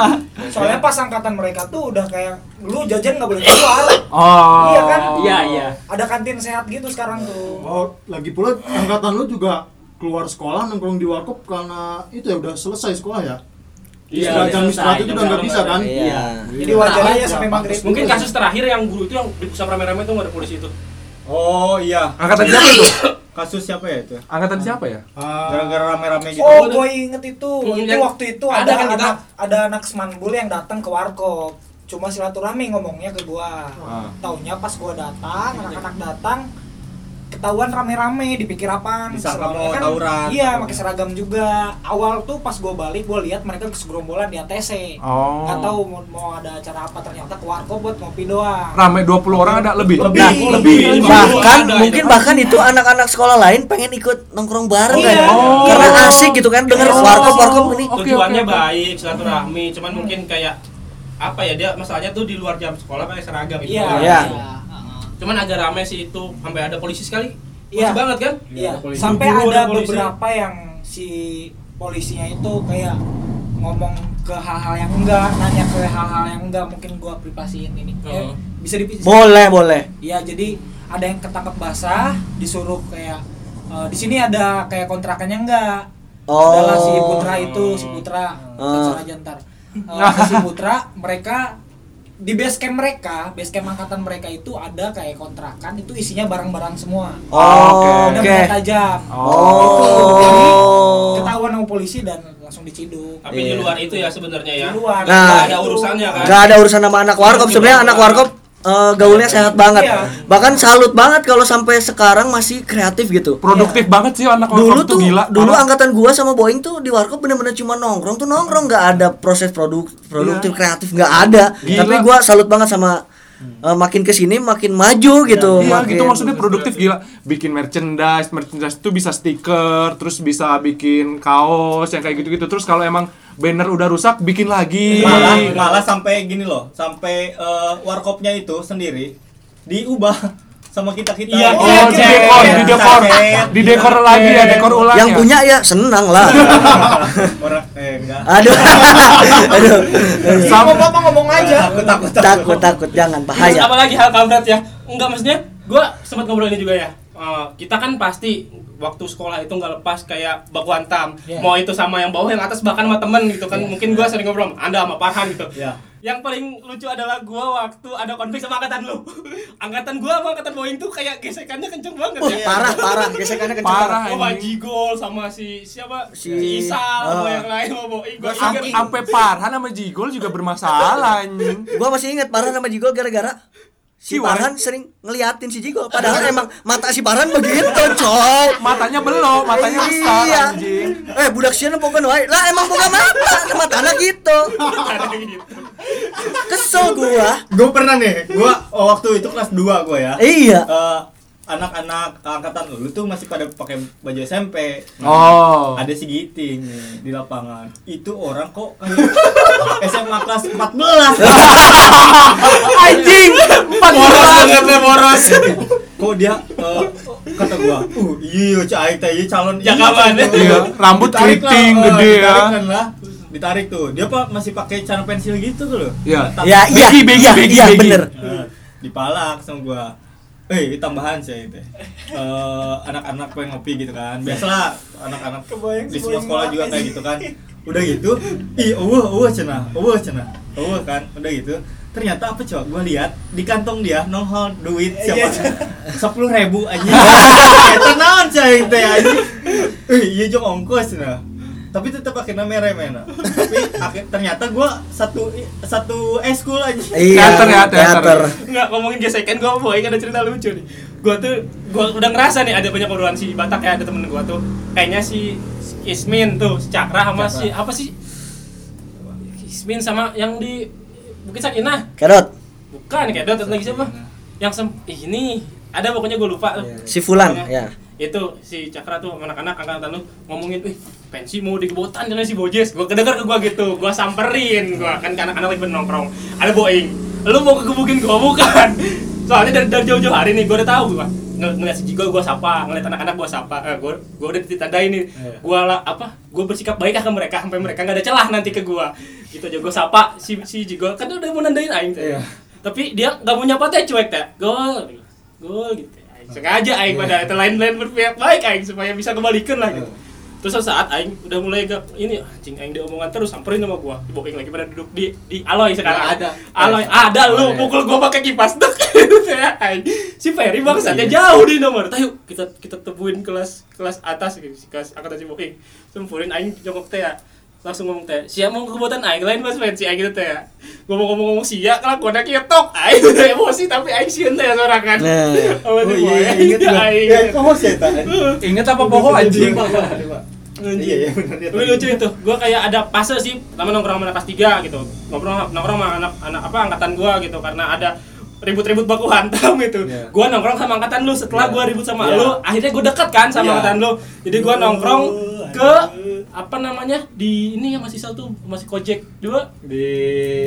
[SPEAKER 2] soalnya pas angkatan mereka tuh udah kayak lu jajan nggak boleh keluar
[SPEAKER 4] Oh.
[SPEAKER 2] Iya kan?
[SPEAKER 7] Iya iya.
[SPEAKER 2] ada kantin sehat gitu sekarang tuh
[SPEAKER 5] oh lagi pula angkatan lu juga keluar sekolah nongkrong di warkop karena itu ya udah selesai sekolah ya
[SPEAKER 7] Iya,
[SPEAKER 5] jam istirahat itu udah nggak bisa kan
[SPEAKER 3] Iya.
[SPEAKER 2] jadi wajar aja sampai maghrib
[SPEAKER 6] mungkin kasus terakhir yang guru itu yang diusap rame-rame tuh nggak ada polisi itu
[SPEAKER 1] Oh iya.
[SPEAKER 4] Angkatan siapa itu?
[SPEAKER 1] Kasus siapa ya itu?
[SPEAKER 4] Angkatan siapa ya?
[SPEAKER 1] Gara-gara rame-rame gitu.
[SPEAKER 2] Oh, gue inget itu.
[SPEAKER 6] Hmm,
[SPEAKER 2] itu waktu itu
[SPEAKER 6] ada
[SPEAKER 2] ada,
[SPEAKER 6] kan kita-
[SPEAKER 2] anak ada anak semanbul yang datang ke warkop. Cuma silaturahmi ngomongnya ke gua.
[SPEAKER 4] Ah.
[SPEAKER 2] Taunya pas gua datang, anak-anak datang ketahuan rame-rame dipikir apaan
[SPEAKER 1] Disangka tawuran.
[SPEAKER 2] iya pakai seragam juga awal tuh pas gua balik gua lihat mereka segerombolan di ATC
[SPEAKER 4] Oh.
[SPEAKER 2] nggak tahu mau, mau ada acara apa ternyata ke warkop buat ngopi doang
[SPEAKER 4] Rame 20 orang ada lebih.
[SPEAKER 6] Lebih.
[SPEAKER 3] Nah,
[SPEAKER 6] lebih
[SPEAKER 3] bahkan
[SPEAKER 6] Ada,
[SPEAKER 3] mungkin
[SPEAKER 6] itu.
[SPEAKER 3] bahkan itu anak-anak sekolah lain pengen ikut nongkrong bareng
[SPEAKER 2] Iya.
[SPEAKER 3] kan
[SPEAKER 4] Oh.
[SPEAKER 3] karena asik gitu kan denger
[SPEAKER 2] Oh.
[SPEAKER 3] warkop warkop ini
[SPEAKER 4] Oke,
[SPEAKER 6] tujuannya
[SPEAKER 4] oke.
[SPEAKER 6] baik silaturahmi cuman mungkin kayak apa ya dia masalahnya tuh di luar jam sekolah pakai seragam itu
[SPEAKER 2] iya
[SPEAKER 6] doang.
[SPEAKER 3] Iya.
[SPEAKER 6] Cuman agak rame sih itu sampai ada polisi sekali
[SPEAKER 2] Iya.
[SPEAKER 6] Masih banget kan
[SPEAKER 2] Iya, sampai
[SPEAKER 6] Guru,
[SPEAKER 2] ada
[SPEAKER 6] ada polisi.
[SPEAKER 2] beberapa yang si polisinya itu kayak ngomong ke hal-hal yang enggak, nanya ke hal-hal yang enggak, mungkin gua privasiin ini. Ya,
[SPEAKER 6] Oh.
[SPEAKER 2] bisa dipisah.
[SPEAKER 3] boleh boleh
[SPEAKER 2] Iya, jadi ada yang ketangkep basah, disuruh kayak eh, di sini ada kayak kontrakannya enggak.
[SPEAKER 3] Oh.
[SPEAKER 2] Adalah si Putra itu, si Putra,
[SPEAKER 3] Oh.
[SPEAKER 2] aja ntar. Eh, si Putra, mereka di base camp mereka, base camp angkatan mereka itu ada kayak kontrakan itu isinya barang-barang semua.
[SPEAKER 3] oh
[SPEAKER 2] Ada
[SPEAKER 3] oke.
[SPEAKER 2] benda tajam.
[SPEAKER 3] oh.
[SPEAKER 2] Ketahuan sama polisi dan langsung diciduk.
[SPEAKER 6] Tapi di
[SPEAKER 3] Iya.
[SPEAKER 6] luar itu ya sebenarnya ya.
[SPEAKER 2] Di luar.
[SPEAKER 3] Nah,
[SPEAKER 6] Nggak ada urusannya kan?
[SPEAKER 3] nggak ada urusan sama anak warkop. Sebenarnya anak warkop eh, gaulnya sehat banget.
[SPEAKER 2] Iya.
[SPEAKER 3] bahkan salut banget kalau sampai sekarang masih kreatif gitu.
[SPEAKER 4] Produktif banget sih anak
[SPEAKER 3] dulu
[SPEAKER 4] warkop
[SPEAKER 3] tuh
[SPEAKER 4] tuh gila.
[SPEAKER 3] dulu angkatan gua sama Boeing tuh di warkop bener-bener cuma nongkrong tuh nongkrong nggak ada proses produk produktif kreatif nggak ada.
[SPEAKER 4] Gila.
[SPEAKER 3] tapi gua salut banget sama eh, makin ke sini makin maju gitu.
[SPEAKER 4] Iya
[SPEAKER 3] makin
[SPEAKER 4] gitu maksudnya produktif gila. Bikin merchandise merchandise itu bisa stiker terus bisa bikin kaos yang kayak gitu-gitu. Terus kalau emang banner udah rusak bikin lagi.
[SPEAKER 1] Malah malah sampai gini loh sampai eh, warkopnya itu sendiri diubah sama kita kita
[SPEAKER 6] Iya,
[SPEAKER 4] oh di dekor di dekor. Di dekor lagi ya dekor ulang
[SPEAKER 3] yang
[SPEAKER 4] ya?
[SPEAKER 3] punya ya senang lah.
[SPEAKER 1] Orang eh enggak.
[SPEAKER 3] Aduh. Aduh.
[SPEAKER 2] Sama bapak ngomong aja?
[SPEAKER 1] Takut takut
[SPEAKER 3] takut. Takut jangan
[SPEAKER 6] Terus
[SPEAKER 3] bahaya
[SPEAKER 6] apalagi hal kampret ya? Enggak maksudnya gua sempat ngobrol ini juga ya eh, kita kan pasti waktu sekolah itu nggak lepas kayak baku hantam
[SPEAKER 2] Iya.
[SPEAKER 6] mau itu sama yang bawah yang atas bahkan sama temen gitu kan mungkin gua sering ngobrol anda sama Farhan gitu
[SPEAKER 1] Ya.
[SPEAKER 6] yang paling lucu adalah gua waktu ada konflik sama angkatan lu angkatan gua sama angkatan Boeing tuh kayak gesekannya kenceng banget
[SPEAKER 3] Wah,
[SPEAKER 6] ya
[SPEAKER 3] parah parah gesekannya kenceng
[SPEAKER 4] Parah.
[SPEAKER 6] Oh, Baji Gol sama si siapa? Si,
[SPEAKER 3] Si-
[SPEAKER 6] Isal sama
[SPEAKER 3] Ah.
[SPEAKER 6] yang lain sama Boeing. Inget.
[SPEAKER 4] Ampe Farhan sama Jigol juga bermasalah anjing.
[SPEAKER 3] Gua masih ingat Parhan sama Jigol gara-gara si. Parhan sering ngeliatin si Jigol padahal emang mata si Parhan begitu coy
[SPEAKER 4] Matanya belok, matanya besar
[SPEAKER 3] Iya.
[SPEAKER 4] anjing.
[SPEAKER 3] eh budak sieun pokoknya wae lah emang buka mata mata anak gitu
[SPEAKER 6] Ada gitu.
[SPEAKER 3] kesel gua
[SPEAKER 1] Gue pernah nih, gue waktu itu kelas 2 gue ya.
[SPEAKER 3] iya
[SPEAKER 1] Eh, anak-anak angkatan lu tuh masih pada pakai baju SMP.
[SPEAKER 4] Oh.
[SPEAKER 1] Ada si Giting nih di lapangan. Itu orang kok kayak SMA kelas 14.
[SPEAKER 4] Anjing. Empat
[SPEAKER 1] boros
[SPEAKER 4] bulan.
[SPEAKER 1] banget boros. Kok dia eh, kata gua, "Uh, iya cai teh iya calon
[SPEAKER 6] Ya, kapan?
[SPEAKER 1] Cai, tuh."
[SPEAKER 4] Iya, rambut keriting
[SPEAKER 1] eh,
[SPEAKER 4] gede ya.
[SPEAKER 1] ditarik kan lah. Ditarik tuh. Dia pak masih pakai cara pensil gitu tuh loh.
[SPEAKER 4] Iya.
[SPEAKER 3] Ya iya iya iya bener
[SPEAKER 1] Eh, dipalak sama gua eh tambahan sih itu Eh, anak-anak pengen ngopi gitu kan. Biasalah anak-anak di semua sekolah juga kayak gitu kan. Udah gitu ih uh uh cenah uh cenah uh kan. Udah gitu. Ternyata apa coba? Gua lihat di kantong dia nongol duit siapa? Sepuluh ribu aja cai teh aja eh iya jong ongkos cenah tapi tetap pakai nama remena tapi akhir- ternyata gua satu satu eskul aja
[SPEAKER 3] iya
[SPEAKER 4] Teater ya, teater.
[SPEAKER 6] Nggak ngomongin gesekan gua sama Boeing ada cerita lucu nih. Gua tuh gua udah ngerasa nih ada banyak obrolan si Batak ya ada temen gua tuh. Kayaknya si Ismin tuh, si Cakra sama si apa sih? Ismin sama yang di Bukit Sakinah.
[SPEAKER 3] Kerot
[SPEAKER 6] Bukan kayak Dot lagi siapa? Yang sem ini ada pokoknya gue lupa tuh.
[SPEAKER 3] si Fulan ya
[SPEAKER 6] Itu si Cakra tuh anak-anak angkatan lu ngomongin, "Wih, pensi mau digebotan dengan si Bojes." Gua kedenger ke gua gitu, gua samperin, gua kan karena anak lagi nongkrong. Ada Boeing. Lu mau kegebukin gua bukan? Soalnya dari, dari jauh-jauh hari nih gua udah tahu gua. Ng ngeliat si Jigo gua sapa, ngeliat anak-anak gua sapa. Eh, gua gua udah ditandain nih. Gua lah apa? Gua bersikap baik ke mereka sampai mereka nggak ada celah nanti ke gua. Gitu aja gua sapa si si Jigo kan udah mau nandain aing teh. Tapi dia nggak mau nyapa teh cuek teh. Gol. Gol gitu. Aing Sengaja aing pada itu lain-lain berpihak baik aing supaya bisa kembalikan lah gitu. Terus saat aing udah mulai ke ini anjing aing diomongan terus samperin sama gua. Booking lagi pada duduk di di Aloy sekarang.
[SPEAKER 1] Ada.
[SPEAKER 6] Aloy ada lu pukul gua pakai kipas dek. Ya, aing. si Ferry bangsatnya jauh di nomor. Tahu kita kita temuin kelas kelas atas gitu, kelas angkatan si Booking. Sempurin aing jongkok teh ya. Langsung ngomong teh, siap mau kebuatan aing lain mas fancy aing gitu teh ya. Ngomong-ngomong siap kelakuannya ketok aing udah emosi tapi aing sieun teh sorangan.
[SPEAKER 3] Nah.
[SPEAKER 6] Oh,
[SPEAKER 1] Oh iya, iya, inget gua.
[SPEAKER 6] Aing.
[SPEAKER 1] Ya, ya, Tak?
[SPEAKER 4] Ingat apa pohon anjing?
[SPEAKER 1] Iya, iya, benar dia.
[SPEAKER 6] Tapi lucu itu, gua kayak ada fase sih, pertama nongkrong sama kelas 3 gitu. Ngobrol nongkrong sama anak anak apa angkatan gua gitu karena ada ribut-ribut baku hantam gitu.
[SPEAKER 1] Iya.
[SPEAKER 6] Gua nongkrong sama angkatan lu setelah
[SPEAKER 1] Iya.
[SPEAKER 6] gua ribut sama
[SPEAKER 1] Iya.
[SPEAKER 6] lu, akhirnya gua dekat kan sama
[SPEAKER 1] Iya.
[SPEAKER 6] angkatan lu. Jadi gua nongkrong ke. Apa namanya? Di ini yang masih satu masih Kojek dua
[SPEAKER 1] di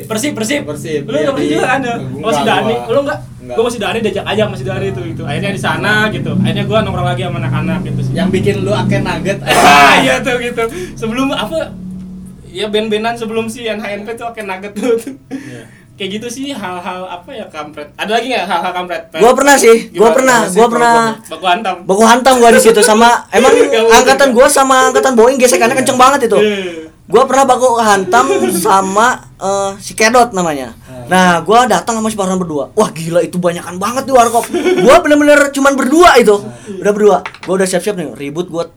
[SPEAKER 6] Persib, Persib.
[SPEAKER 1] Persib,
[SPEAKER 6] Lu
[SPEAKER 1] iya,
[SPEAKER 6] udah Persib
[SPEAKER 1] di-
[SPEAKER 6] juga kan? ya?
[SPEAKER 1] Enggak,
[SPEAKER 6] Masih Dani. Lu enggak?
[SPEAKER 1] Enggak.
[SPEAKER 6] Gua masih Dani diajak ajak masih Dani itu itu. Akhirnya di sana gitu. Akhirnya gua nongkrong lagi sama anak-anak gitu sih.
[SPEAKER 1] yang bikin lu akhir nugget
[SPEAKER 6] Ah, iya tuh gitu. Sebelum apa? Ya band-bandan sebelum si NHNP tuh akan nugget tuh. Kayak gitu sih hal-hal apa ya kampret. Ada lagi nggak hal-hal kampret?
[SPEAKER 3] Gua pernah sih, gua pernah, gua pernah.
[SPEAKER 6] Baku hantam.
[SPEAKER 3] baku hantam gua di situ sama emang angkatan gua sama angkatan Boeing gesekannya kenceng banget itu.
[SPEAKER 6] Eh.
[SPEAKER 3] gua pernah baku hantam sama eh, si Kedot namanya. Nah gua datang sama si Farhan berdua. Wah gila itu banyakan banget di warkop. Gua bener-bener cuman berdua itu. Udah berdua. Gua udah siap-siap nih ribut gua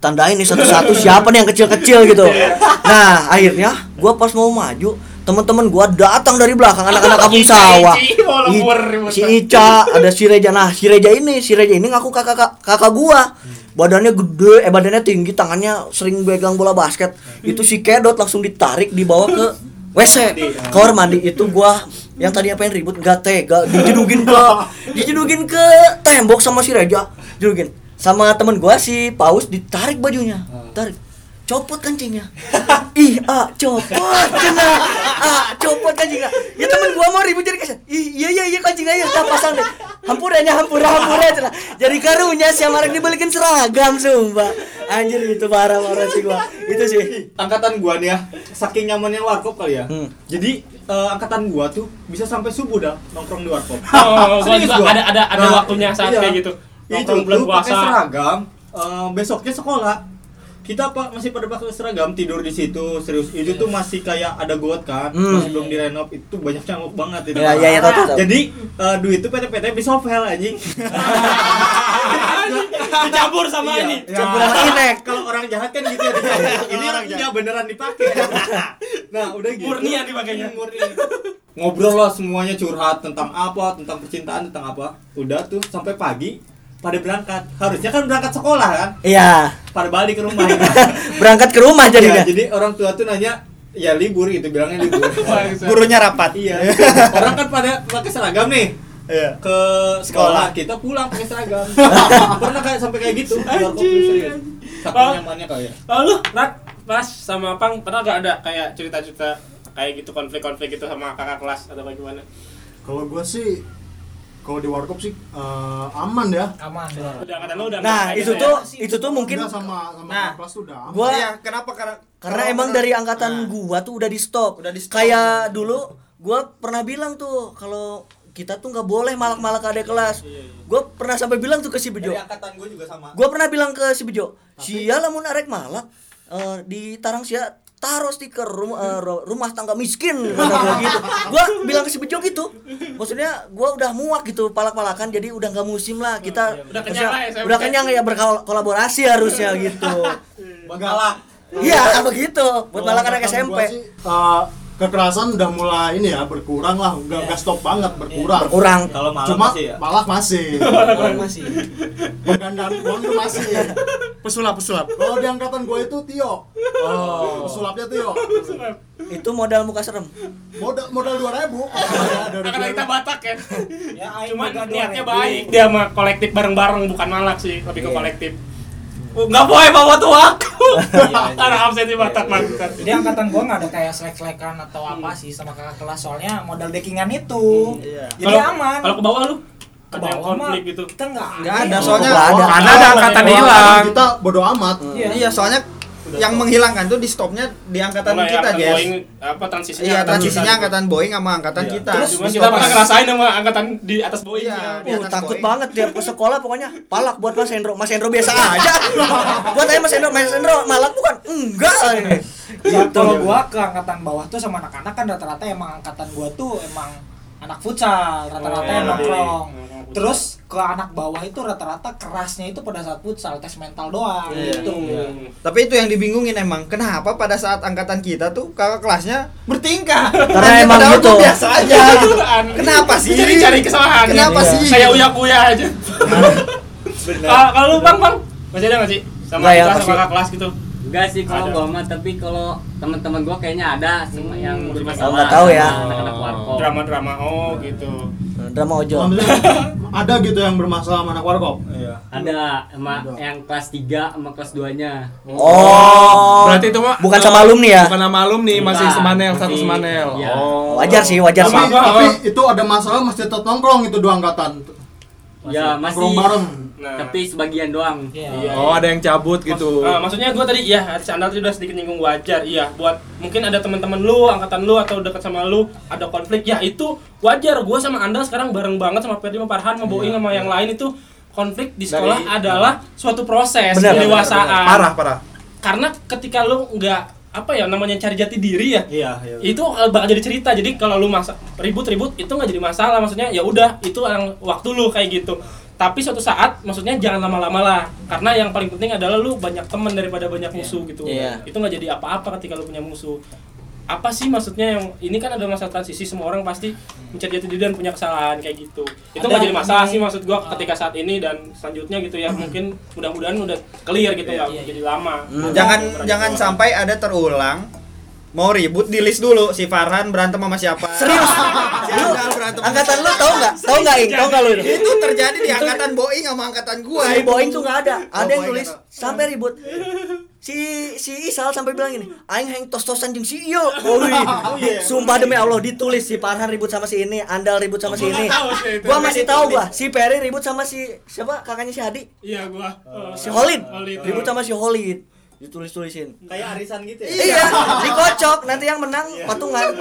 [SPEAKER 3] tandain nih satu-satu siapa nih yang kecil-kecil gitu. Nah akhirnya gua pas mau maju teman-teman gua datang dari belakang anak-anak kampung
[SPEAKER 6] Ica,
[SPEAKER 3] sawah.
[SPEAKER 6] Ici, mau
[SPEAKER 3] I- si. Ica ada si Reja. Nah si Reja ini si Reja ini ngaku kakak kakak, kakak gua. Badannya gede eh badannya tinggi tangannya sering pegang bola basket. Itu si Kedot langsung ditarik dibawa ke WC kamar mandi. Itu gua yang tadinya pengen ribut nggak tega. Dijedugin ke dijedugin ke tembok sama si Reja. Jedugin sama temen gua si Paus ditarik bajunya. Tarik copot kancingnya. Ih ah copot cina ah copot kancingnya. Ya temen gua mau ribut jadi kasih ih iya iya iya kancingnya ya tak pasang deh. Hampuranya hampura hampura cina jadi karunya si Amarek dibalikin seragam sumpah. Anjir itu parah parah sih gua. Itu sih.
[SPEAKER 1] Angkatan gua nih ya saking nyamannya warkop kali ya.
[SPEAKER 3] Hmm.
[SPEAKER 1] jadi eh, angkatan gua tuh bisa sampai subuh dah nongkrong di warkop.
[SPEAKER 6] Oh,
[SPEAKER 1] Serius
[SPEAKER 6] juga
[SPEAKER 1] gua.
[SPEAKER 6] ada ada ada
[SPEAKER 1] Nah,
[SPEAKER 6] waktunya saat
[SPEAKER 1] iya.
[SPEAKER 6] kayak gitu.
[SPEAKER 1] itu
[SPEAKER 6] nongkrong bulan
[SPEAKER 1] lu pakai
[SPEAKER 6] puasa.
[SPEAKER 1] seragam eh, besoknya sekolah kita pak masih pada pakai seragam tidur di situ serius itu tuh masih kayak ada got kan
[SPEAKER 3] Hmm.
[SPEAKER 1] masih belum direnov itu banyak nyamuk banget itu
[SPEAKER 3] Ya, ya, ya, tahu, tahu, tahu.
[SPEAKER 1] jadi eh, duit itu PT-PT bisa sopel anjing
[SPEAKER 6] Dicampur sama
[SPEAKER 1] Iya.
[SPEAKER 6] ini.
[SPEAKER 3] Campur sama inek.
[SPEAKER 1] kalau orang jahat kan gitu ya dipakai. ini orang enggak beneran dipakai nah udah gitu
[SPEAKER 6] Murnian dipakainya.
[SPEAKER 1] murni ngobrol lah semuanya curhat tentang apa tentang percintaan tentang apa udah tuh sampai pagi pada berangkat. Harusnya kan berangkat sekolah kan?
[SPEAKER 3] Iya.
[SPEAKER 1] pada balik ke rumah
[SPEAKER 3] Berangkat ke rumah
[SPEAKER 1] Ya,
[SPEAKER 3] jadinya.
[SPEAKER 1] jadi orang tua tuh nanya ya libur gitu bilangnya libur.
[SPEAKER 8] Gurunya rapat.
[SPEAKER 1] iya. Orang kan pada pakai seragam nih.
[SPEAKER 8] Iya.
[SPEAKER 1] ke sekolah kita pulang pakai seragam. Pernah kayak sampai kayak gitu? Saking
[SPEAKER 6] Oh.
[SPEAKER 1] nyamannya kayak
[SPEAKER 6] Lalu, Rat, pas sama Pang pernah gak ada kayak cerita-cerita kayak gitu konflik-konflik gitu sama kakak kelas atau bagaimana?
[SPEAKER 5] Kalau gua sih kalau di warkop sih eh, aman ya.
[SPEAKER 2] aman
[SPEAKER 6] Udah kata lu udah
[SPEAKER 3] Nah, itu tuh
[SPEAKER 6] ya?
[SPEAKER 3] itu tuh mungkin
[SPEAKER 5] Udah sama sama
[SPEAKER 8] Nah,
[SPEAKER 5] kelas tuh udah aman.
[SPEAKER 3] gua
[SPEAKER 8] Iya, kenapa karena
[SPEAKER 3] karena emang dari angkatan
[SPEAKER 8] Nah,
[SPEAKER 3] gua tuh udah di stop.
[SPEAKER 8] Udah di-stop.
[SPEAKER 3] Kayak dulu gua pernah bilang tuh kalau kita tuh nggak boleh malak-malak adik kelas. Gua pernah sampai bilang tuh ke si Bejo.
[SPEAKER 1] dari angkatan gue juga sama
[SPEAKER 3] Gua pernah bilang ke si Bejo, "Sia lamun arek malak eh, di Tarang sia taruh stiker rumah, eh, ru- rumah tangga miskin gitu. Gua bilang ke si Bejo gitu. Maksudnya gua udah muak gitu palak-palakan jadi udah nggak musim lah kita
[SPEAKER 6] Udah kenyang lah ya,
[SPEAKER 3] udah kenyang ya berkolaborasi harusnya gitu.
[SPEAKER 1] galak
[SPEAKER 3] Iya, begitu. Buat malak anak SMP.
[SPEAKER 5] sih, eh, kekerasan udah mulai ini ya berkurang lah, nggak nggak stop banget berkurang.
[SPEAKER 3] Berkurang.
[SPEAKER 1] kalau malam
[SPEAKER 5] Cuma
[SPEAKER 1] masih ya
[SPEAKER 5] malak masih.
[SPEAKER 2] masih
[SPEAKER 5] Penggandaan uang tuh masih.
[SPEAKER 4] Pesulap, pesulap.
[SPEAKER 5] Kalau di angkatan gue itu Tio. Oh. Sulapnya Tio.
[SPEAKER 3] Itu modal muka serem.
[SPEAKER 5] Modal modal 2000. Ada dari
[SPEAKER 6] Karena kita Batak
[SPEAKER 2] ya
[SPEAKER 6] Cuman
[SPEAKER 2] boga
[SPEAKER 6] niatnya
[SPEAKER 2] 2000.
[SPEAKER 6] baik. Dia mah kolektif bareng-bareng bukan malak sih, lebih ke kolektif. Oh, nggak boleh bawa tua aku. Karena absen di Batak mangkat.
[SPEAKER 2] jadi angkatan gua nggak ada kayak selek-selekan atau apa sih sama kakak kelas soalnya modal backingan itu
[SPEAKER 8] Iya.
[SPEAKER 2] jadi
[SPEAKER 6] Kalau-
[SPEAKER 2] aman
[SPEAKER 6] Kalau ke bawah lu
[SPEAKER 2] ke bawah mah
[SPEAKER 6] konflik gitu.
[SPEAKER 2] kita nggak
[SPEAKER 8] ada, soalnya
[SPEAKER 3] Nggak ada.
[SPEAKER 4] Karena ada angkatan hilang.
[SPEAKER 5] Kita bodo amat.
[SPEAKER 2] Iya.
[SPEAKER 8] Iya, soalnya yang menghilangkan tuh di stopnya di angkatan
[SPEAKER 6] Mulai
[SPEAKER 8] kita,
[SPEAKER 6] angkatan
[SPEAKER 8] guys.
[SPEAKER 6] Boeing, apa transisinya
[SPEAKER 8] Iya,
[SPEAKER 6] angkatan
[SPEAKER 8] transisinya angkatan Boeing sama angkatan kita.
[SPEAKER 6] Terus
[SPEAKER 8] Di
[SPEAKER 6] cuman kita
[SPEAKER 8] stop
[SPEAKER 6] pernah ngerasain sama angkatan di atas Boeing
[SPEAKER 8] Iya,
[SPEAKER 6] ya.
[SPEAKER 8] di
[SPEAKER 3] Uh,
[SPEAKER 8] atas
[SPEAKER 3] takut
[SPEAKER 8] Boeing.
[SPEAKER 3] banget dia ke sekolah pokoknya palak buat Mas Hendro. Mas Hendro biasa aja. buat saya Mas Hendro, Mas Hendro malak bukan? Enggak.
[SPEAKER 2] Ya,
[SPEAKER 3] Gitu.
[SPEAKER 2] kalau gua ke angkatan bawah tuh sama anak-anak kan rata-rata emang angkatan gua tuh emang anak futsal, rata-rata
[SPEAKER 6] Oh,
[SPEAKER 2] yang
[SPEAKER 6] iya.
[SPEAKER 2] nongkrong.
[SPEAKER 6] Nongkrong.
[SPEAKER 2] Terus ke anak bawah itu rata-rata kerasnya itu pada saat futsal, tes mental doang
[SPEAKER 8] Iya.
[SPEAKER 2] gitu.
[SPEAKER 6] Hmm.
[SPEAKER 8] Tapi itu yang dibingungin emang. Kenapa pada saat angkatan kita tuh kakak kelasnya bertingkah?
[SPEAKER 3] Karena emang gitu.
[SPEAKER 8] biasa aja. Kenapa sih?
[SPEAKER 6] Cari-cari kesalahan.
[SPEAKER 8] Kenapa
[SPEAKER 6] Iya.
[SPEAKER 8] sih?
[SPEAKER 6] Saya uya-uya aja. Kalau lu Bang, Bang, masih ada nggak sih? Sama
[SPEAKER 3] Nggak ya,
[SPEAKER 6] kita sama kakak kelas gitu.
[SPEAKER 7] Enggak sih kalau gua mah, tapi kalau teman-teman gua kayaknya ada semua yang
[SPEAKER 6] Hmm,
[SPEAKER 7] bermasalah.
[SPEAKER 3] nggak tahu ya.
[SPEAKER 7] Anak-anak warkop.
[SPEAKER 6] Drama-drama oh gitu.
[SPEAKER 3] Drama ojol.
[SPEAKER 5] Alhamdulillah ada gitu yang bermasalah sama anak warkop.
[SPEAKER 1] iya
[SPEAKER 7] Ada sama
[SPEAKER 5] Ada.
[SPEAKER 7] yang kelas 3 sama kelas 2-nya.
[SPEAKER 3] Oh.
[SPEAKER 4] Berarti itu mah
[SPEAKER 3] bukan
[SPEAKER 4] eh,
[SPEAKER 3] sama alumni ya?
[SPEAKER 4] Bukan sama alumni, masih semanel, satu semanel.
[SPEAKER 7] iya.
[SPEAKER 4] Oh.
[SPEAKER 3] Wajar sih, wajar
[SPEAKER 5] Tapi,
[SPEAKER 3] sih.
[SPEAKER 6] Sama-
[SPEAKER 5] tapi itu ada masalah masih tetap nongkrong itu dua angkatan.
[SPEAKER 7] Ya, masih
[SPEAKER 5] bareng.
[SPEAKER 6] Nah.
[SPEAKER 7] tapi sebagian doang.
[SPEAKER 2] Iya.
[SPEAKER 4] Oh, ada yang cabut gitu.
[SPEAKER 6] Ah, maksudnya gue tadi ya Sandal tadi udah sedikit nyinggung wajar iya buat mungkin ada teman-teman lu angkatan lu atau dekat sama lu ada konflik ya itu wajar gue sama Andal sekarang bareng banget sama Ferdi sama Farhan sama Boeing sama yang lain itu konflik di sekolah adalah suatu proses pendewasaan
[SPEAKER 4] Parah, parah.
[SPEAKER 6] karena ketika lu nggak apa ya namanya cari jati diri ya?
[SPEAKER 1] Iya iya.
[SPEAKER 6] Itu eh, bakal jadi cerita. Jadi kalau lu masa ribut-ribut itu nggak jadi masalah. Maksudnya ya udah itu yang waktu lu kayak gitu. Tapi suatu saat maksudnya jangan lama-lama lah. Karena yang paling penting adalah lu banyak teman daripada banyak musuh gitu.
[SPEAKER 3] Iya.
[SPEAKER 6] itu nggak jadi apa-apa ketika lu punya musuh apa sih maksudnya yang ini kan ada masa transisi semua orang pasti mencari jati diri dan punya kesalahan kayak gitu itu nggak jadi masalah sih maksud gua ketika saat ini dan selanjutnya gitu ya mungkin mudah-mudahan udah clear gitu nggak
[SPEAKER 2] Iya, iya.
[SPEAKER 6] jadi lama
[SPEAKER 8] Jangan
[SPEAKER 6] Pernah
[SPEAKER 8] jangan
[SPEAKER 6] gitu.
[SPEAKER 8] sampai ada terulang mau ribut di list dulu si Farhan berantem sama siapa
[SPEAKER 3] Serius?
[SPEAKER 8] si berantem
[SPEAKER 3] Angkatan lu tahu nggak? Tahu nggak, Ing? Tahu nggak lu?
[SPEAKER 8] itu terjadi di angkatan Boeing sama angkatan gua
[SPEAKER 3] Si Boeing tuh nggak ada.
[SPEAKER 8] Oh,
[SPEAKER 3] Ada yang tulis sampai ribut. Si si Isal sampai bilang gini, aing hang tos-tosan jeung si Iyo. Oh, iya. Sumpah demi Allah ditulis si Farhan ribut sama si ini, Andal ribut sama si ini. Gua masih tahu gua, si Perry ribut sama si siapa kakaknya si Hadi?
[SPEAKER 6] iya gua
[SPEAKER 3] Si. Holid. Ribut sama si Holid. Ditulis-tulisin.
[SPEAKER 1] kayak arisan gitu ya?
[SPEAKER 3] Iya, dikocok. Nanti yang menang patungan.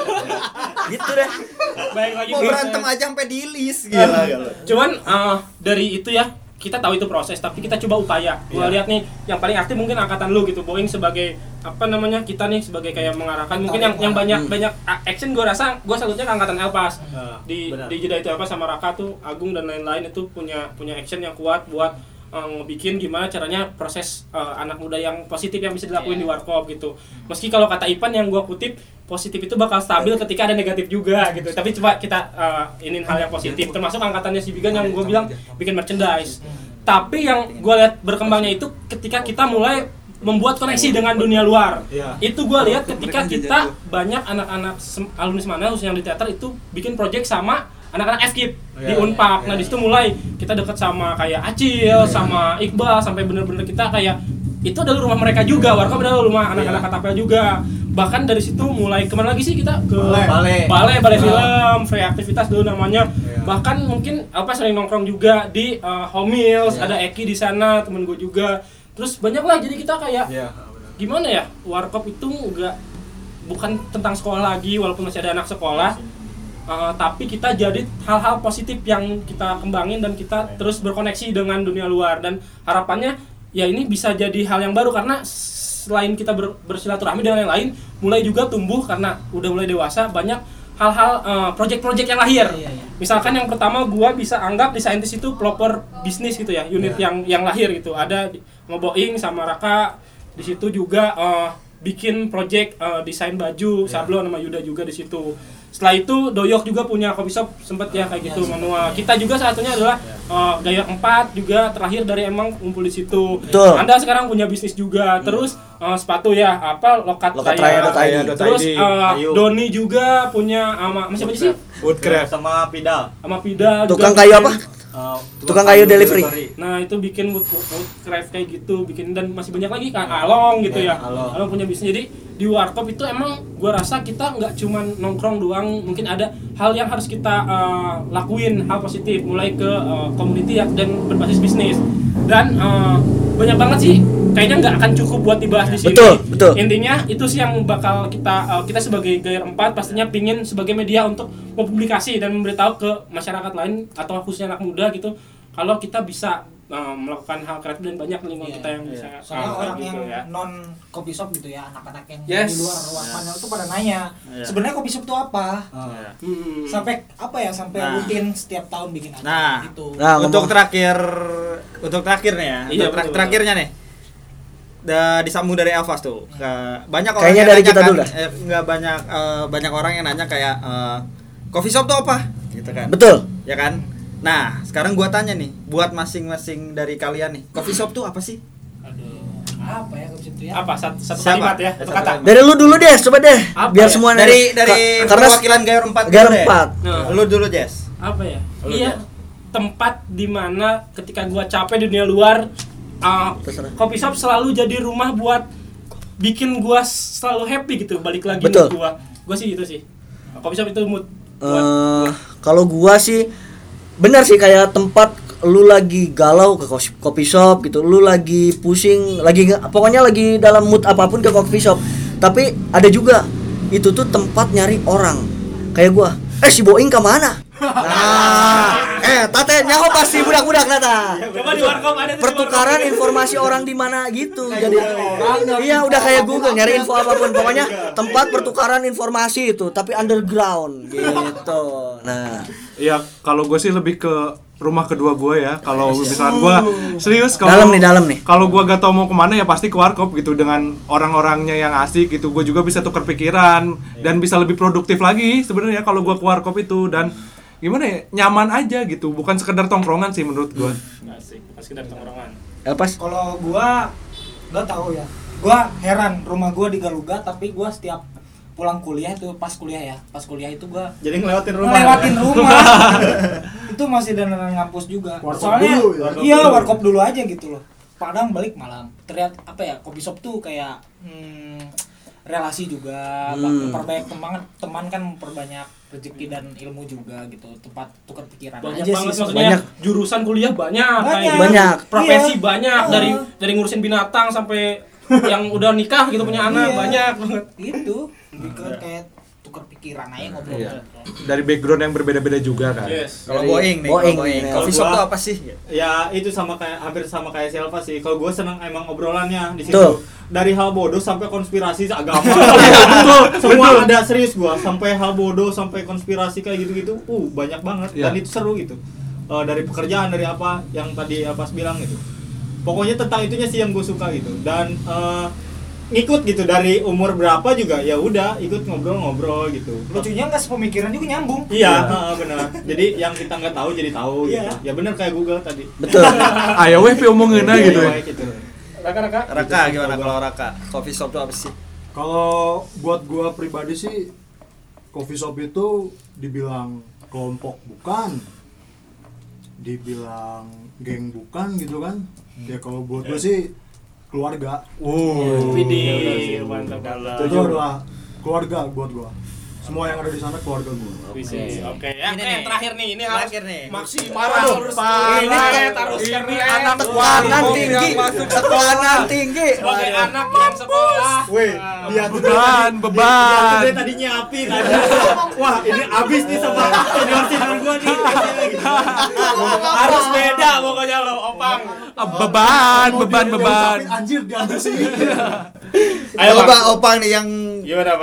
[SPEAKER 3] Gitu deh.
[SPEAKER 6] baik lagi
[SPEAKER 8] mau berantem aja sampai di list gila gila
[SPEAKER 6] Cuman eh, dari itu ya kita tahu itu proses tapi kita coba upaya. Gua lihat nih yang paling aktif mungkin angkatan lu gitu Boeing sebagai apa namanya kita nih sebagai kayak mengarahkan. Mungkin yang yang banyak banyak a- action gua rasa gua salutnya ke angkatan Elpas.
[SPEAKER 1] Nah,
[SPEAKER 6] di
[SPEAKER 1] benar.
[SPEAKER 6] di jeda itu apa sama Raka tuh Agung dan lain-lain itu punya punya action yang kuat buat uh, ngebikin gimana caranya proses uh, anak muda yang positif yang bisa dilakuin di warkop gitu. Meski kalau kata Ipan yang gua kutip positif itu bakal stabil ketika ada negatif juga gitu. Tapi coba kita uh, inin hal yang positif termasuk angkatannya si Bigan yang gua bilang bikin merchandise. Tapi yang gua lihat berkembangnya itu ketika kita mulai membuat koneksi dengan dunia luar.
[SPEAKER 1] Iya.
[SPEAKER 6] Itu gua lihat ketika kita banyak anak-anak alumni semana khususnya yang di teater itu bikin project sama anak-anak FKIP di
[SPEAKER 1] Iya,
[SPEAKER 6] Unpak. Nah, di situ mulai kita deket sama kayak Acil, sama Iqbal sampai bener-bener kita kayak itu adalah rumah mereka juga, warkop adalah rumah anak-anak Katapel juga. Bahkan dari situ mulai ke mana lagi sih kita ke
[SPEAKER 1] Balai.
[SPEAKER 6] balai, balai film, free aktivitas dulu namanya.
[SPEAKER 1] Iya.
[SPEAKER 6] Bahkan mungkin apa sering nongkrong juga di uh, Home Meals, ada Eki di sana, temen gue juga. Terus banyak lah jadi kita kayak
[SPEAKER 1] Iya.
[SPEAKER 6] gimana ya warkop itu enggak bukan tentang sekolah lagi walaupun masih ada anak sekolah Uh, tapi kita jadi hal-hal positif yang kita kembangin dan kita terus berkoneksi dengan dunia luar. Dan harapannya ya ini bisa jadi hal yang baru karena selain kita ber- bersilaturahmi dengan yang lain mulai juga tumbuh karena udah mulai dewasa banyak hal-hal uh, project-project yang lahir. Misalkan yang pertama gua bisa anggap di saintis itu pelopor bisnis gitu ya unit yang yang lahir gitu. Ada di- sama Boeing sama Raka. Di situ juga uh, bikin project uh, desain baju sablon sama Yuda juga di situ setelah itu Doyok juga punya coffee shop sempet ya kayak gitu manual kita juga satunya adalah uh, Gaya 4 juga terakhir dari emang kumpul di situ
[SPEAKER 3] Betul.
[SPEAKER 6] Anda sekarang punya bisnis juga terus uh, sepatu ya apa lokat
[SPEAKER 3] Lokatraya.id.
[SPEAKER 6] Raya. terus uh. Doni juga punya sama masih apa sih
[SPEAKER 1] Woodcraft sama Pidal.
[SPEAKER 6] sama Pida
[SPEAKER 3] Tukang
[SPEAKER 6] juga
[SPEAKER 3] kayu apa?
[SPEAKER 1] Uh,
[SPEAKER 3] Tukang kayu delivery.
[SPEAKER 6] Nah itu bikin wood, wood, wood craft kayak gitu, bikin dan masih banyak lagi kan Along gitu ya.
[SPEAKER 1] Along.
[SPEAKER 6] Along punya bisnis. Jadi di warkop itu emang gua rasa kita nggak cuman nongkrong doang, mungkin ada hal yang harus kita uh, lakuin, hal positif, mulai ke uh, community ya, dan berbasis bisnis. Dan uh, banyak banget sih, kayaknya nggak akan cukup buat dibahas di sini.
[SPEAKER 3] Betul, betul.
[SPEAKER 6] Intinya itu sih yang bakal kita uh, kita sebagai Gair 4 pastinya pingin sebagai media untuk mempublikasi dan memberitahu ke masyarakat lain atau khususnya anak muda gitu kalau kita bisa uh, melakukan hal kreatif dan banyak lingkungan
[SPEAKER 2] Iya,
[SPEAKER 6] kita yang bisa
[SPEAKER 2] soalnya
[SPEAKER 6] uh,
[SPEAKER 2] orang
[SPEAKER 6] gitu
[SPEAKER 2] yang
[SPEAKER 6] ya.
[SPEAKER 2] non kopi shop gitu ya anak-anak yang
[SPEAKER 4] Yes.
[SPEAKER 2] di luar Wakman itu pada nanya
[SPEAKER 8] Iya.
[SPEAKER 2] sebenarnya kopi shop itu apa
[SPEAKER 6] Hmm.
[SPEAKER 2] sampai apa ya sampai
[SPEAKER 8] Nah.
[SPEAKER 2] rutin setiap tahun bikin acara
[SPEAKER 8] Nah.
[SPEAKER 2] gitu
[SPEAKER 3] Nah,
[SPEAKER 8] untuk
[SPEAKER 3] ngomong.
[SPEAKER 8] terakhir untuk terakhir nih ya
[SPEAKER 6] Iya,
[SPEAKER 8] untuk
[SPEAKER 6] betul,
[SPEAKER 8] terakhirnya nih da, disambung dari Elvas tuh ke banyak orang
[SPEAKER 3] Kayaknya
[SPEAKER 8] yang
[SPEAKER 3] dari
[SPEAKER 8] nanya
[SPEAKER 3] kita
[SPEAKER 8] kan,
[SPEAKER 3] dulu dah.
[SPEAKER 8] eh, nggak banyak eh, banyak orang yang nanya kayak eh, coffee shop tuh apa gitu kan
[SPEAKER 3] Betul.
[SPEAKER 8] ya kan nah sekarang gua tanya nih buat masing-masing dari kalian nih coffee shop tuh apa sih
[SPEAKER 6] Aduh.
[SPEAKER 2] apa ya kopi shop itu ya
[SPEAKER 6] Apa satu, satu
[SPEAKER 8] Siapa?
[SPEAKER 6] kalimat ya? Satu
[SPEAKER 8] Satu
[SPEAKER 6] kata.
[SPEAKER 8] kalimat.
[SPEAKER 3] Dari lu dulu deh, coba deh.
[SPEAKER 6] Apa
[SPEAKER 3] biar
[SPEAKER 6] ya?
[SPEAKER 3] semua
[SPEAKER 8] dari dari
[SPEAKER 3] karena
[SPEAKER 8] perwakilan Gayor 4
[SPEAKER 3] Gayor
[SPEAKER 8] dulu deh.
[SPEAKER 3] 4.
[SPEAKER 6] Nah.
[SPEAKER 8] lu dulu Jess
[SPEAKER 6] Apa ya?
[SPEAKER 8] Lu
[SPEAKER 6] iya.
[SPEAKER 8] deh.
[SPEAKER 6] Tempat di mana ketika gua capek di dunia luar uh,
[SPEAKER 3] Terserah.
[SPEAKER 6] kopi shop selalu jadi rumah buat bikin gua selalu happy gitu balik lagi
[SPEAKER 3] Betul.
[SPEAKER 6] gua. Gua sih gitu sih. Kopi shop itu mood buat
[SPEAKER 3] Eh, kalau gua sih benar sih kayak tempat lu lagi galau ke coffee shop gitu, lu lagi pusing, lagi pokoknya lagi dalam mood apa pun ke coffee shop. Tapi ada juga itu tuh tempat nyari orang. Kayak gua, eh si Boeing ke mana? Nah, eh tate nyaho pasti budak-budak nata.
[SPEAKER 6] Coba di warkop ada tuh di
[SPEAKER 3] Pertukaran informasi orang di mana gitu. Jadi iya udah kayak Google nyari info apa pun. Pokoknya tempat pertukaran informasi itu tapi underground gitu. Nah,
[SPEAKER 4] Ya kalau gue sih lebih ke rumah kedua gue ya. Kalau misalkan gue serius kalau
[SPEAKER 3] Dalam nih, dalam nih.
[SPEAKER 4] Kalau gue gak tau mau ke mana ya pasti ke warkop gitu dengan orang-orangnya yang asik gitu. Gue juga bisa tukar pikiran dan bisa lebih produktif lagi sebenarnya kalau gue ke warkop itu dan gimana ya nyaman aja gitu. Bukan sekedar tongkrongan sih menurut gue.
[SPEAKER 6] Asik, pas sekedar tongkrongan.
[SPEAKER 3] Elpas
[SPEAKER 2] kalau gua nggak tahu ya gua heran rumah gua di Galuga tapi gua setiap pulang kuliah tuh pas kuliah ya pas kuliah itu gua
[SPEAKER 1] Jadi ngelewatin rumah.
[SPEAKER 2] ngelewatin rumah itu masih dan ngampus juga
[SPEAKER 5] Warkop
[SPEAKER 2] soalnya
[SPEAKER 5] dulu ya?
[SPEAKER 2] iya warkop dulu aja gitu loh Padang balik malam terlihat apa ya kopi shop tuh kayak hmm, relasi juga
[SPEAKER 3] Hmm.
[SPEAKER 2] memperbanyak teman teman kan memperbanyak rezeki dan ilmu juga gitu tempat tukar pikiran
[SPEAKER 6] banyak
[SPEAKER 2] aja
[SPEAKER 6] banget
[SPEAKER 2] sih
[SPEAKER 6] maksudnya
[SPEAKER 3] Banyak.
[SPEAKER 6] jurusan kuliah banyak
[SPEAKER 2] Banyak.
[SPEAKER 6] kayak
[SPEAKER 3] Banyak.
[SPEAKER 6] profesi
[SPEAKER 2] Iya.
[SPEAKER 6] banyak dari dari ngurusin binatang sampai yang udah nikah gitu punya anak
[SPEAKER 2] Iya.
[SPEAKER 6] banyak banget
[SPEAKER 2] itu lebih ke kayak tukar pikiran aja ngobrol.
[SPEAKER 4] Iya. Dari background yang berbeda-beda juga kan.
[SPEAKER 6] Yes.
[SPEAKER 8] Kalau
[SPEAKER 3] Dari
[SPEAKER 8] Boeing nih,
[SPEAKER 3] Boeing
[SPEAKER 8] kalau Boeing.
[SPEAKER 1] Kalau
[SPEAKER 8] shop
[SPEAKER 1] gua-
[SPEAKER 8] tuh apa sih?
[SPEAKER 1] ya itu sama kayak hampir sama kayak Selva sih kalau gue seneng emang obrolannya di situ
[SPEAKER 3] Tuh.
[SPEAKER 1] dari hal bodoh sampai konspirasi agama
[SPEAKER 4] Iya, betul,
[SPEAKER 1] semua
[SPEAKER 4] betul.
[SPEAKER 1] ada serius gua sampai hal bodoh sampai konspirasi kayak gitu-gitu uh banyak banget
[SPEAKER 4] Iya.
[SPEAKER 1] dan itu seru gitu Eh, dari pekerjaan dari apa yang tadi apa bilang gitu pokoknya tentang itunya sih yang gue suka gitu dan eh, ngikut gitu dari umur berapa juga ya udah ikut ngobrol-ngobrol gitu
[SPEAKER 2] Lucunya nggak sepemikiran juga nyambung.
[SPEAKER 1] Iya, heeh, benar. Jadi yang kita nggak tahu jadi tahu
[SPEAKER 2] Iya.
[SPEAKER 1] gitu. Ya benar kayak Google tadi.
[SPEAKER 3] Betul.
[SPEAKER 4] Ayo weh pi omongin aja gitu.
[SPEAKER 1] Baik, gitu.
[SPEAKER 6] Raka-raka.
[SPEAKER 8] Raka gimana kalau Raka? Coffee shop tuh apa sih?
[SPEAKER 5] Kalau buat gua pribadi sih coffee shop itu dibilang kelompok bukan, dibilang geng bukan gitu kan. Ya kalau buat gua sih keluarga.
[SPEAKER 4] Oh.
[SPEAKER 6] Widih, mantap
[SPEAKER 5] Itu adalah keluarga buat gua. Semua yang ada di sana keluarga gua.
[SPEAKER 6] Oke, oke ya.
[SPEAKER 8] Ini
[SPEAKER 6] eh,
[SPEAKER 8] nih.
[SPEAKER 6] terakhir nih, ini harus
[SPEAKER 8] Terakhir nih.
[SPEAKER 6] maksimal
[SPEAKER 4] Aduh,
[SPEAKER 6] harus
[SPEAKER 4] parah.
[SPEAKER 6] ini kayak harus
[SPEAKER 4] Ini anak
[SPEAKER 3] Tekanan tinggi, tekanan tinggi.
[SPEAKER 6] sebagai anak yang sekolah.
[SPEAKER 1] Weh, dia
[SPEAKER 4] Beban,
[SPEAKER 1] dia- Dia,
[SPEAKER 4] beban.
[SPEAKER 1] tuh dari tadi nyapi tadi. Wah, ini abis nih sama senior-senior gua nih. Gitu.
[SPEAKER 6] harus beda pokoknya lo, Opang.
[SPEAKER 4] Ah, beban, beban,
[SPEAKER 5] dia- dia
[SPEAKER 4] beban.
[SPEAKER 5] Anjir diambil sih.
[SPEAKER 6] Ayo.
[SPEAKER 8] Opang nih yang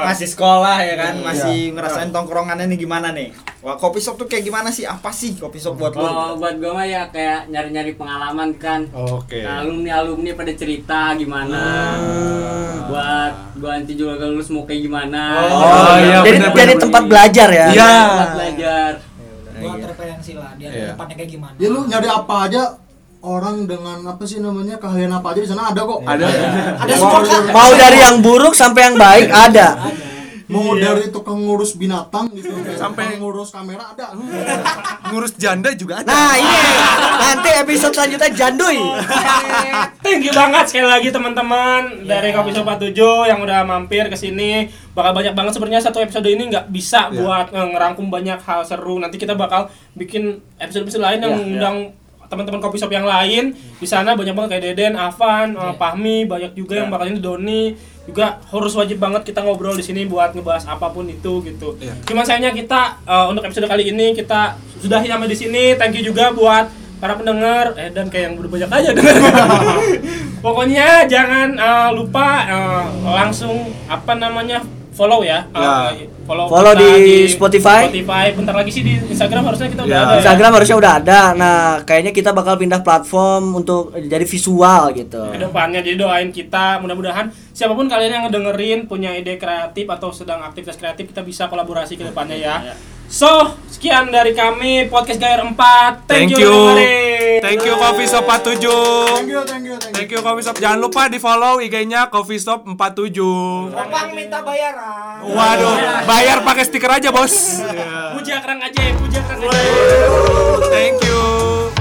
[SPEAKER 8] masih sekolah ya kan, masih ngerasain tongkrongannya nih gimana nih? Wah, coffee shop tuh kayak gimana sih? Apa sih coffee shop buat
[SPEAKER 7] Kalau
[SPEAKER 8] lu?
[SPEAKER 7] buat gue mah ya kayak nyari-nyari pengalaman kan.
[SPEAKER 4] Oke.
[SPEAKER 7] alumni alumni pada cerita gimana buat gua nanti juga kalau lulus mau kayak gimana
[SPEAKER 4] Oh, iya,
[SPEAKER 3] Jadi
[SPEAKER 4] benar,
[SPEAKER 3] jadi tempat
[SPEAKER 4] benar.
[SPEAKER 3] belajar ya.
[SPEAKER 4] Iya.
[SPEAKER 7] buat belajar
[SPEAKER 2] Buat referensi lah dia
[SPEAKER 4] Iya.
[SPEAKER 2] depannya kayak gimana.
[SPEAKER 5] Ya lu nyari apa aja orang dengan apa sih namanya keahlian apa aja di sana ada kok.
[SPEAKER 4] Ada.
[SPEAKER 2] Ada semua?
[SPEAKER 3] Mau dari yang buruk sampai yang baik ada.
[SPEAKER 5] Mau dari tukang ngurus binatang gitu,
[SPEAKER 4] Sampai-
[SPEAKER 5] tukang ngurus kamera ada.
[SPEAKER 4] Ngurus janda juga ada.
[SPEAKER 3] Nah, ini nanti episode selanjutnya Janduy.
[SPEAKER 6] Thank you banget sekali lagi teman-teman dari Kopi Shop 47 yang udah mampir ke sini. Bakal banyak banget sebenarnya satu episode ini nggak bisa
[SPEAKER 4] Iya.
[SPEAKER 6] buat eh, ngerangkum banyak hal seru. Nanti kita bakal bikin episode-episode lain yang
[SPEAKER 3] Iya.
[SPEAKER 6] undang teman-teman kopi shop yang lain di sana banyak banget kayak Deden, Avan, eh, Pahmi, banyak juga yang bakal ini Doni juga harus wajib banget kita ngobrol di sini buat ngebahas apa pun itu gitu.
[SPEAKER 4] Iya.
[SPEAKER 6] Cuman sayangnya kita eh, untuk episode kali ini kita sudahi sampai di sini. Thank you juga buat para pendengar eh dan kayak yang udah banyak aja dengar. Pokoknya jangan eh, lupa eh, langsung apa namanya follow ya.
[SPEAKER 4] Ya.
[SPEAKER 6] follow,
[SPEAKER 3] Follow
[SPEAKER 6] kita
[SPEAKER 3] di Spotify.
[SPEAKER 6] Spotify. Bentar lagi sih di Instagram harusnya kita udah
[SPEAKER 4] Ya.
[SPEAKER 6] ada. ya.
[SPEAKER 3] Instagram harusnya udah ada. Nah, kayaknya kita bakal pindah platform untuk jadi visual gitu.
[SPEAKER 6] ke depannya jadi doain kita mudah-mudahan siapa pun kalian yang ngedengerin punya ide kreatif atau sedang aktivitas kreatif kita bisa kolaborasi ke depannya ya. So, sekian dari kami podcast Gair 4.
[SPEAKER 4] Thank
[SPEAKER 6] Thank, you.
[SPEAKER 4] you. Thank you Coffee Shop 47.
[SPEAKER 5] Thank you, thank you, thank you.
[SPEAKER 4] Thank you Coffee Shop. Jangan lupa di follow IG-nya Coffee Shop 47.
[SPEAKER 2] Opang minta bayaran.
[SPEAKER 4] Waduh, bayar pakai stiker aja, Bos.
[SPEAKER 6] Puja kerang aja, puja kerang aja.
[SPEAKER 4] Thank you.